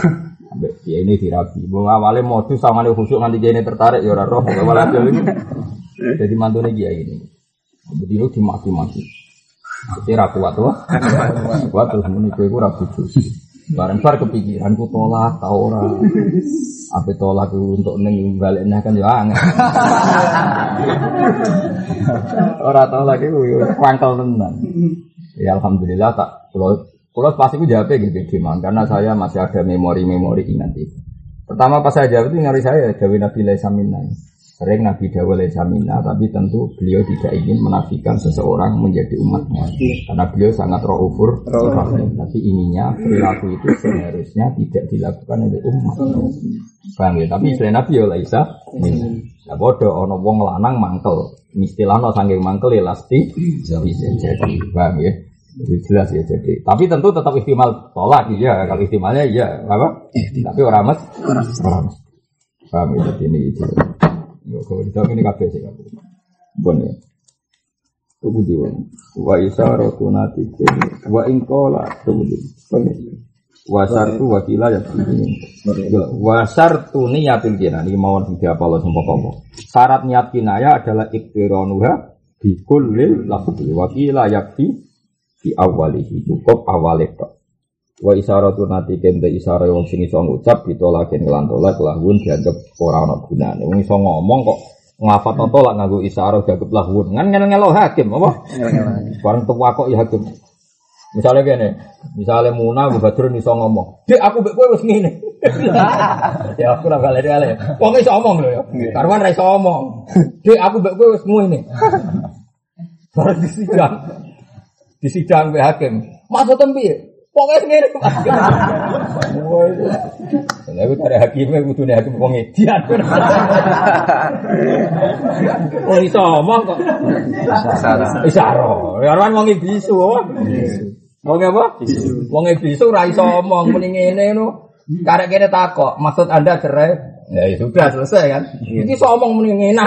Ambek dia ini dirabi. Bu awalnya modus sama nih khusuk nganti dia ini tertarik ya roh kok malah ini. Jadi mantunya dia ini. Jadi lu dimaki-maki. Jadi rapi waktu, kuat terus rapi Bareng bar kepikiran ku tolak tau ora. Apa tolak untuk neng balik kan ya angel. ora tau lagi ku yo kwangkel tenan. Ya alhamdulillah tak kulo kulo pasti ku jawab gitu Diman karena saya masih ada memori-memori ingat itu. Pertama pas saya jawab itu ngari saya Dawi Nabi Laisamina. Sering Nabi Dawa Laisamina, tapi tentu beliau tidak ingin menafikan seseorang menjadi umatnya. Karena beliau sangat rohufur, tapi inginnya perilaku itu seharusnya tidak dilakukan oleh umat. Paham ya? Tapi selain Nabi ya Laisa, ya bodoh, ono wong lanang mangkel. Istilahnya sanggeng mangkel ya lasti bisa jadi. Paham ya? Jelas ya jadi. Tapi tentu tetap istimal tolak ya. Kalau istimalnya ya apa? Tapi orang mas, orang mas. Paham ya? Jadi ini itu. Kalau dijawab ini kabeh sih kabeh. Bon ya. Tunggu di wa isaratu natike wa ingkola tunggu di wa sartu wa kila ya. Wa sartu niyatil kina ini mau sing diapal sing pokok syarat niat kinaya adalah iktiranuha bi kullil lafzi. Wa kila yakfi di awalihi cukup awale tok wa isaratu natike nda isara wong sing iso ngucap ditolakin kelan tolak lahun dianggap ora ana gunane wong iso ngomong kok ngafat tolak nganggo isara dianggap lahun kan ngel-ngelo hakim apa Barang tua kok ya hakim. Misalnya gini, misalnya Muna, Abu Badrun iso ngomong, dek aku mbek kowe wis ngene. ya aku ora balik balik. Wong iso ngomong lho ya. Karwan ra iso ngomong. Dek aku mbek kowe wis ngene. Barang di sidang. Di sidang mbek hakim. Maksudnya piye? Pokoknya ngene. Wah, itu. Cari hakimnya kudune hakim wong edian. Wong iso ngomong kok. Isaro. Ya ora wong bisu apa? Wong apa? Wong bisu ora iso omong muni ngene no. Karek kene takok, maksud Anda cerai? Ya, sudah selesai kan. Iki iso omong muni ngene.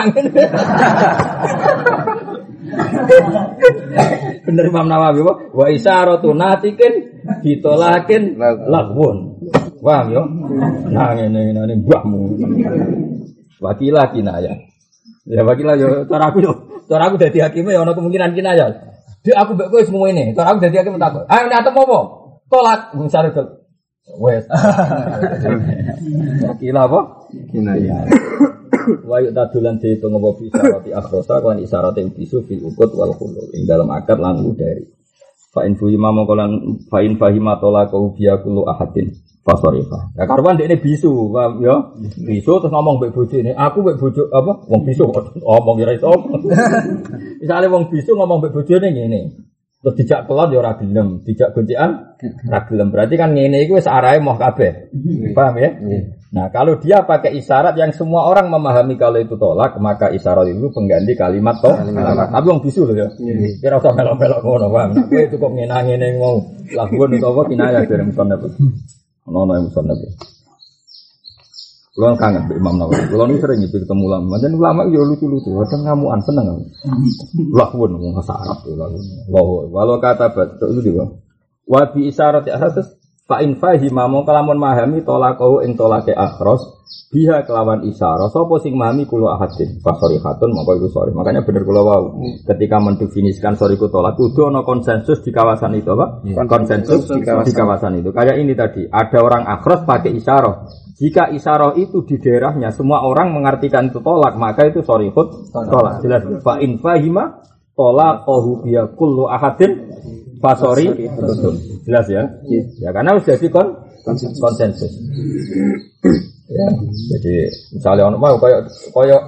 Bener Imam Nawawi wa wa isyaratu natikin ditolakin laghun. Paham yo? Nah ngene ngene mbahmu. Wakilah kinaya. Ya wakilah yo cara aku yo cara aku dadi hakime ya ana kemungkinan kinaya. Dek aku mbek kowe semua ini. Terus aku dadi aku takut. Ayo nek atem apa? Tolak. Misale. Wes. Kila apa? Kinayah. Wa yu'tadulan dihitung apa bisa roti akhrosa Klan isyarat yang bisu fil ukut wal khulul Yang dalam akad lan dari Fa'in fuhima mongkolan Fa'in fahima tola kau biya kulu ahadin Fasorifa Ya karuan dia ini bisu paham ya? Bisu terus ngomong baik bojo ini Aku baik bojo apa? Wong bisu ngomong kira itu Misalnya wong bisu ngomong baik bojo ini gini Terus dijak kelot ya ora gelem, dijak ora gelem. Berarti kan ngene iku wis arahe moh kabeh. Paham ya? Nah, kalau dia pakai isyarat yang semua orang memahami kalau itu tolak, maka isyarat itu pengganti kalimat tolak. Tapi wong bisu loh ya. Kira usah melok-melok ngono, paham? Nah, kowe cukup ngene ngene mau lakukan itu apa kinaya dari musannaf. Ono yang musannaf. Kulo kangen Mbak Imam Nawawi. Kulo ini sering itu ketemu ulama. Dan ulama yo lucu-lucu. Kadang ngamuan seneng aku. Wong bahasa Arab walau kata bat itu juga. Wa bi isyarat ya atas fa in fahima mau kalamun mahami tolakau ing tolake akhros biha kelawan isyarah sapa sing mahami kulo ahadin. Fasori hatun mongko iku sorry. Makanya bener kulo wau. Ketika mendefinisikan sorry ku tolak kudu ana konsensus di kawasan itu apa? Konsensus di kawasan. itu. Kayak ini tadi ada orang akhros pakai isyarah jika isyarah itu di daerahnya semua orang mengartikan itu tolak maka itu sorry hut tolak. Jelas. Fa in fahima tolaqahu biha kullu ahadin. Fasori jelas ya? Ya karena sudah jadi kon konsensus. ya jadi misalnya orang mau kayak kayak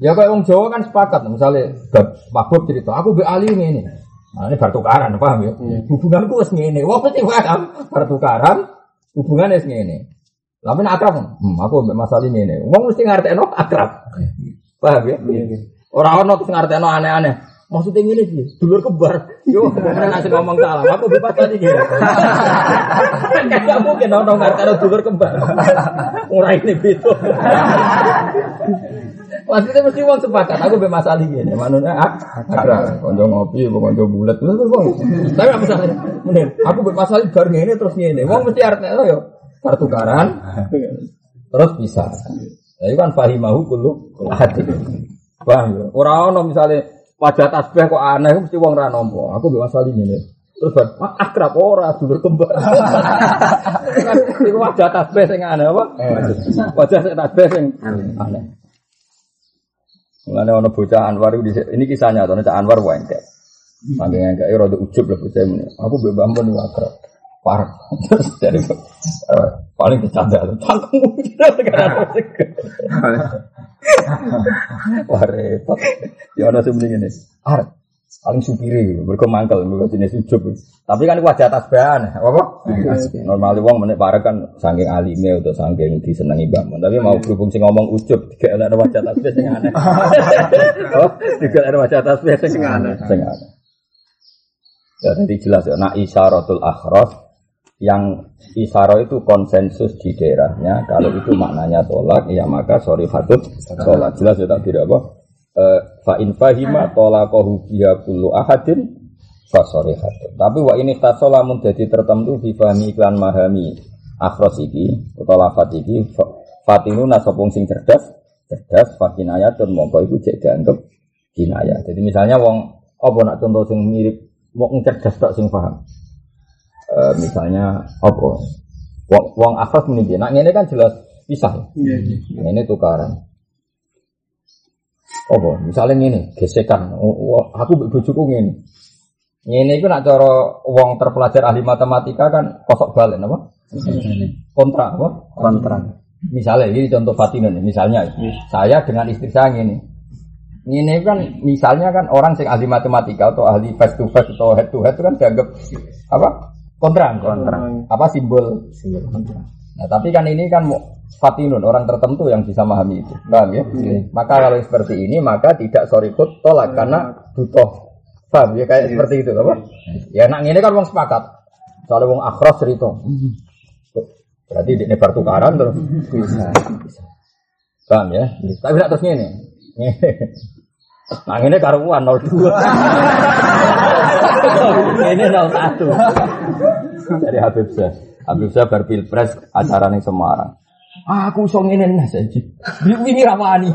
ya kayak orang Jawa kan sepakat misalnya mabuk cerita aku be ali ini nah, ini bertukaran paham ya? Hubunganku wes ngene. Wah pasti paham. Bertukaran hubungan wes ngene. Tapi akrab. Hmm, aku mbek masalah ini wong mesti ngartekno akrab. Paham ya? Orang ono terus ngartekno aneh-aneh Maksudnya ini sih, dulur kembar. Yo, mana ngasih ngomong salah. Aku bebas tadi gitu. Gak mungkin dong dong karena dulur kembar. Murah ini gitu. Maksudnya mesti uang sepakat. Aku bebas masalah gini. Manusia ada konco ngopi, konco bulat. Tapi apa masalah? Mending aku bebas masalah bar ini terus ini. Uang mesti artinya yo pertukaran. Terus bisa. Jadi kan fahimahu kullu hati. Paham ya? Orang-orang misalnya wajah tasbih kok aneh mesti wong ra nampa. Aku mbek masalah ini. Terus ah, akrab ora dulur kembar. Iku wajah tasbih sing aneh apa? Wajah sing tasbih sing aneh. Mulane ana bocah Anwar. Ini kisahnya nyata Cak Anwar wae enggak. Mangke enggak rada ujub lah bocah ini. Aku mbek iku akrab. Parah. Terus dari eh, paling bercanda cangkemmu Wah repot. Ya ana sing ngene. Ar paling supiri mereka mangkel mereka jenis ujub. Tapi kan wajah atas bahan, apa? Normal wong menek parek kan saking alime atau saking disenangi bangun. Tapi mau berhubung sing ngomong ujub, tiga ada wajah atas bahan sing aneh. Oh, tiga ada wajah atas bahan sing aneh. Sing aneh. Ya tadi jelas ya, nak isyaratul akhras yang isaro itu konsensus di daerahnya. Kalau itu maknanya tolak ya maka sorry hatut tolak. Jelas ya tak tidak apa? Eh, fa in fahima tolaqahu biha kullu ahadin fa sorry hatut tapi wa ini tasola mun jadi tertentu fi fahmi iklan mahami akhros iki utawa lafat iki. Fa- fatinu nasopung sing cerdas cerdas fakinayatun mongko iku cek dianggap kinaya jadi misalnya wong apa nak contoh sing mirip wong cerdas tak sing paham Eh, misalnya apa wong wong akhras muni piye? Nak ngene kan jelas pisah. Ini tukaran. Apa? Misalnya ngene, gesekan. Aku bojoku ngene. Ngene iku nak cara wong terpelajar ahli matematika kan kosok balen apa? Kontra apa? Kontra. Misalnya ini contoh Fatinun misalnya saya dengan istri saya ngene. Ngene kan misalnya kan orang yang ahli matematika atau ahli face to face atau head to head itu kan dianggap apa? Kontra. Kontra. Apa simbol? Simbol kontra. Nah, tapi kan ini kan Fatinun orang tertentu yang bisa memahami itu, paham ya? Maka kalau seperti ini maka tidak sorry kut tolak karena butuh paham ya kayak seperti itu apa? Ya nak ini kan wong sepakat. Soalnya wong akhros cerita. Berarti ini pertukaran terus bisa. Paham ya? Tapi tidak terus ini. Nah ini karuan 02. ini 01. Dari Habib Syah. Habib Syah berpilpres acara ning Semarang. Aku iso ngene nah saiki. Wingi ra wani.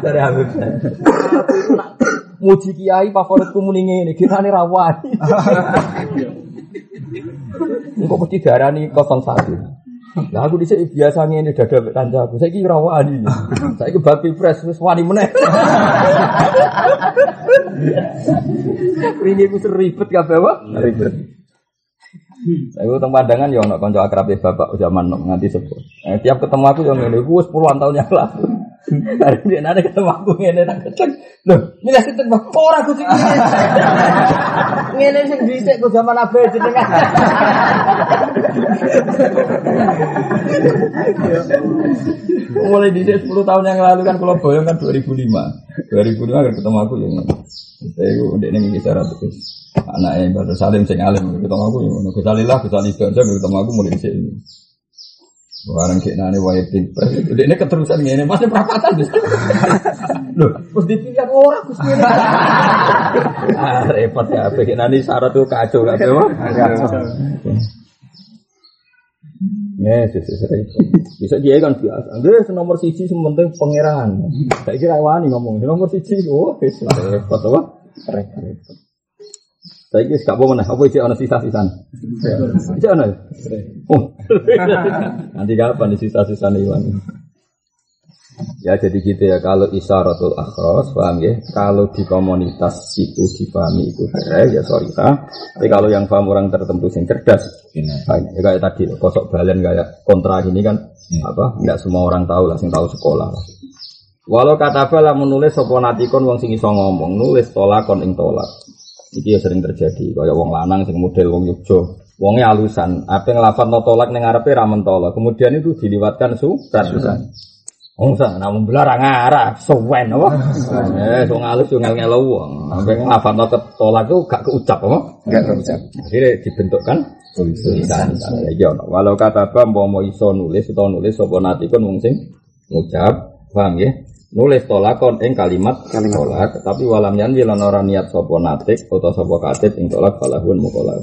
Dari Habib. Nak muji kiai favoritku muni ngene, kirane ra wani. Engko mesti darani 01. Lah aku dhisik biasa ngene dada mek kancaku. Saiki ora wani. Saiki bab pilpres wis wani meneh. Ringi ku seribet kabeh apa? Ribet. Saya tentang pandangan ya ono kanca akrab bapak zaman nganti sepuh. Eh, tiap ketemu aku yang ngene wis puluhan tahun yang lalu. Dari dia ketemu aku ngene tak kecek. Loh, milih Bang? Ora sing ngene. Sing dhisik ku zaman abe jenengan. Mulai dhisik 10 tahun yang lalu kan kalau boyong kan 2005. 2005 kan ketemu aku yang ngene. Saya itu udah ini kisah ratus anaknya Badar Salim sing alim ketemu aku yang ngono. Kesalillah, kesalillah, ketemu aku mulai di sini. Barang kayak nani pilpres, udah ini keterusan gini, masih perapatan. Loh, terus dipilih orang gini. ah, repot ya, kayak nani syarat tuh kacau lah, tuh. Ya, sesuai. Bisa dia kan biasa. Dia nomor siji sementing pangeran. Saya kira wani ngomong nomor siji, oh, repot apa? Repot. Saya kira gak boleh apa sih ono sisa-sisan? Sisa ono. Oh. Nanti kapan di sisa-sisa hilang? Ya jadi gitu ya kalau isyaratul akhros paham ya kalau di komunitas itu dipahami itu beres ya sorry sah tapi kalau yang paham orang tertentu yang cerdas nah, ya kayak tadi kosok balen kayak kontra ini kan apa nggak semua orang tahu lah sing tahu sekolah walau kata lah menulis soponatikon wong sing iso ngomong nulis tolakon ing tolak Iki ya sering terjadi. Kayak wong lanang sing model wong Yogyo. Wongnya alusan. Apa ngelafat notolak neng ngarepe ra mentolo. Kemudian itu diliwatkan surat. Oh, sa, namun belar ngarah, sewen apa? Eh, so ngalus yo ngel-ngelo wong. Sampai ngelafat notolak itu gak keucap apa? Enggak keucap. Akhirnya dibentukkan tulisan. Ya, walau kata apa mau iso nulis atau nulis sapa natikun wong sing ngucap, paham ya? Nulis tolakon ing kalimat Kalimat. tolak tapi walam yanwi lan ora niat sapa natik utawa sapa katib ing tolak falahun mukolak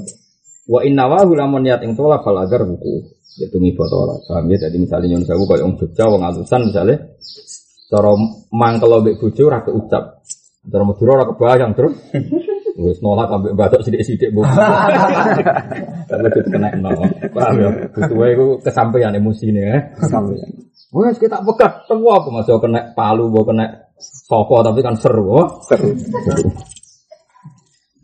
wa inna wa lamun niat ing tolak fal agar buku itu mi tolak paham ya? Jadi misalnya nyun sewu koyo wong Jogja wong alusan misalnya cara mangkel mbek bojo ora keucap. Cara Madura ora kebayang terus wis nolak ambek batok sithik-sithik bu. Itu kena nol paham ya? Butuh iku kesampaian emosine ya Kesampaian. Wes kita pegat semua aku masih kena palu, mau kena sopo tapi kan seru. oh. Seru.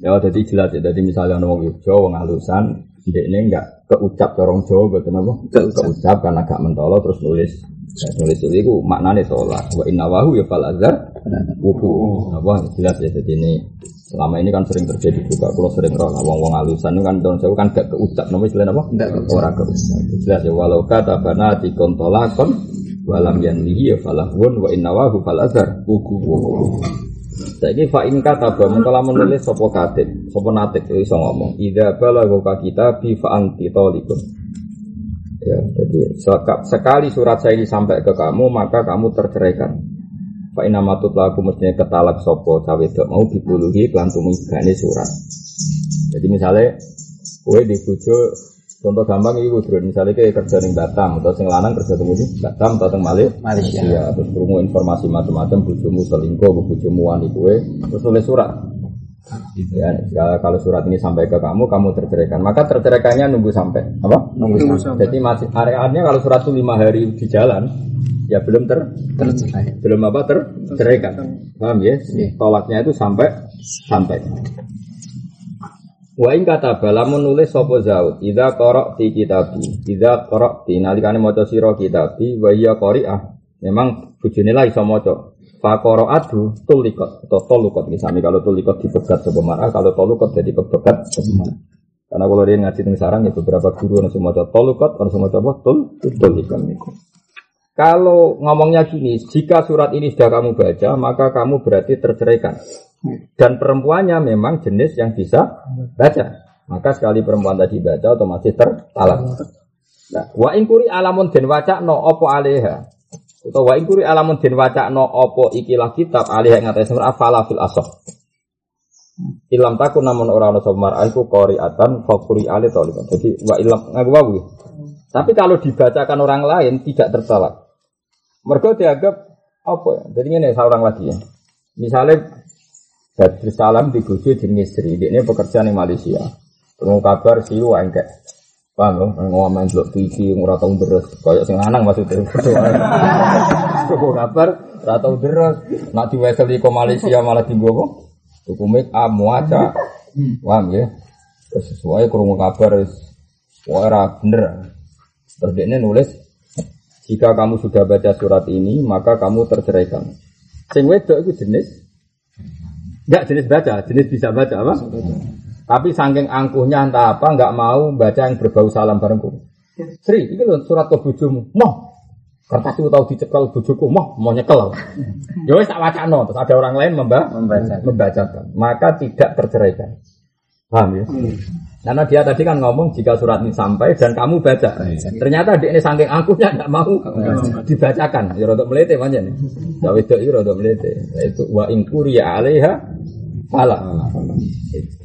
Ya jadi jelas ya. Jadi misalnya orang Yogyo, orang halusan, dia ini enggak keucap orang Jawa, betul apa? Keucap. Karena agak mentolo terus nulis. Nah, nulis itu itu maknanya sholat. Wa inna wahu ya fal azhar wuku. Apa jelas ya. Jadi ini selama ini kan sering terjadi juga. Kalau sering roh, wong wong halusan itu kan tahun saya kan gak keucap. Namanya selain apa? Keucap. Orang keucap. Jelas ya. Walau kata bana dikontolakon walam yanlihi ya falahun wa inna wahu fal azhar wuku. Saiki fa in kata ba mengkala menulis sapa katib, sapa natik iso ngomong. Idza balagha ka kita bi fa anti talikun. Ya, jadi seka- sekali surat saya ini sampai ke kamu, maka kamu terceraikan. Fa inna matut laku mestinya ketalak sopo cawe mau dipuluhi kelan tumigane surat. Jadi misalnya kue di bojo contoh gampang itu bro, misalnya kayak kerja di Batam atau sing lanang kerja di di Batam atau di Malaysia, Malaysia. ya, terus krungu informasi macam-macam bojomu selingkuh, bojomu wani kue, terus tulis surat. Ya, kalau- kalau surat ini sampai ke kamu, kamu terceraikan. Maka terceraikannya nunggu sampai apa? Nunggu sampai. Jadi masih areanya kalau surat itu lima hari di jalan, ya belum ter Tercerai. belum apa terceraikan. Paham ya? Tolaknya itu sampai sampai. Wa ing kata balamun nulis sapa zaud idza qara'ti kitabi. Idza qara'ti. Nalikane maca sira kitabi wa iya qari'ah. Memang bojone lah iso maca. Fa qara'atu tulikot atau tolukot misalnya kalau tulikot dipegat sapa mar'ah kalau tolukot jadi kepegat sapa mar'ah. Karena kalau dia ngaji teng sarang ya beberapa guru ana semua maca tolukot ana semua maca apa? Tul tulikot kalau ngomongnya gini, jika surat ini sudah kamu baca, maka kamu berarti terceraikan. Dan perempuannya memang jenis yang bisa baca. Maka sekali perempuan tadi baca, otomatis tertalak. Nah, wa ingkuri alamun den waca no opo aleha. Atau wa ingkuri alamun den waca no opo ikilah kitab aleha yang atas afala fil asoh. Ilam takun namun orang ana somar aku qoriatan fakuri ale tolikan. Jadi wa ilam ngaku. Tapi kalau dibacakan orang lain tidak tertolak. Mereka dianggap apa ya? Jadi ini seorang lagi ya. Misalnya Badri Salam di Bojo jenis Sri, dia ini pekerjaan di Malaysia. Tunggu kabar siu engkek. Paham ya? Ngomong delok TV ora tau deres, koyo sing lanang maksudnya. Tunggu kabar ora tau deres, nak diweseli ke Malaysia malah dienggo apa? Tuku make up muaca. Paham ya? Sesuai krungu kabar ora bener. Terus dia nulis jika kamu sudah baca surat ini, maka kamu terceraikan. Sing wedok itu jenis Enggak jenis baca, jenis bisa baca apa? Tapi saking angkuhnya entah apa, enggak mau baca yang berbau salam barengku. Sri, ini loh surat ke bojomu. Moh, kertas itu tahu dicekel bojoku, moh, mau nyekel. Ya wis tak baca no, terus ada orang lain memba Membaca. membacakan. Maka tidak terceraikan. Paham ya? Karena dia tadi kan ngomong jika surat ini sampai dan kamu baca. Ternyata dia ini saking angkuhnya nggak mau dibacakan. Ya rodok melete nih. Ya wedok itu rodok melete. Itu wa ingkuri alaiha fala.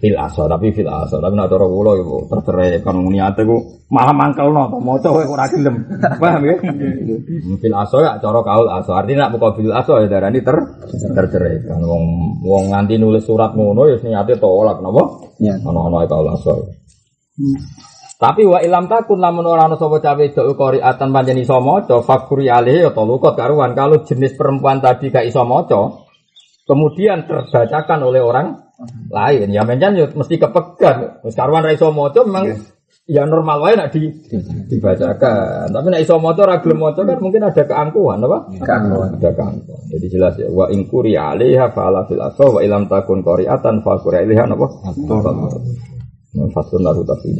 Fil aso tapi fil aso tapi nak cara kula iku tercerai kan niate ku malah mangkelno to maca kowe ora gelem. Paham ya? Fil aso ya cara kaul aso. Artinya nak muka fil aso ya darani ter tercerai. Kan wong wong nganti nulis surat ngono ya niate tolak napa? Ya. Ono-ono kaul aso. Tapi wa ilam takun lamun ora ana sapa cawe itu qoriatan panjen iso maca fakuri alih ya lukot karuan kalau jenis perempuan tadi gak iso maca kemudian terbacakan oleh orang lain ya menjan ya mesti kepegang wis karuan ra iso maca memang ya normal wae nak di, dibacakan tapi nek iso maca ora gelem maca kan mungkin ada keangkuhan apa Keangkuhan. ada keangkuhan jadi jelas ya wa ingkuri alaiha fa'ala fil aso wa ilam takun qoriatan fa quri alaiha napa fasun lagu tafsir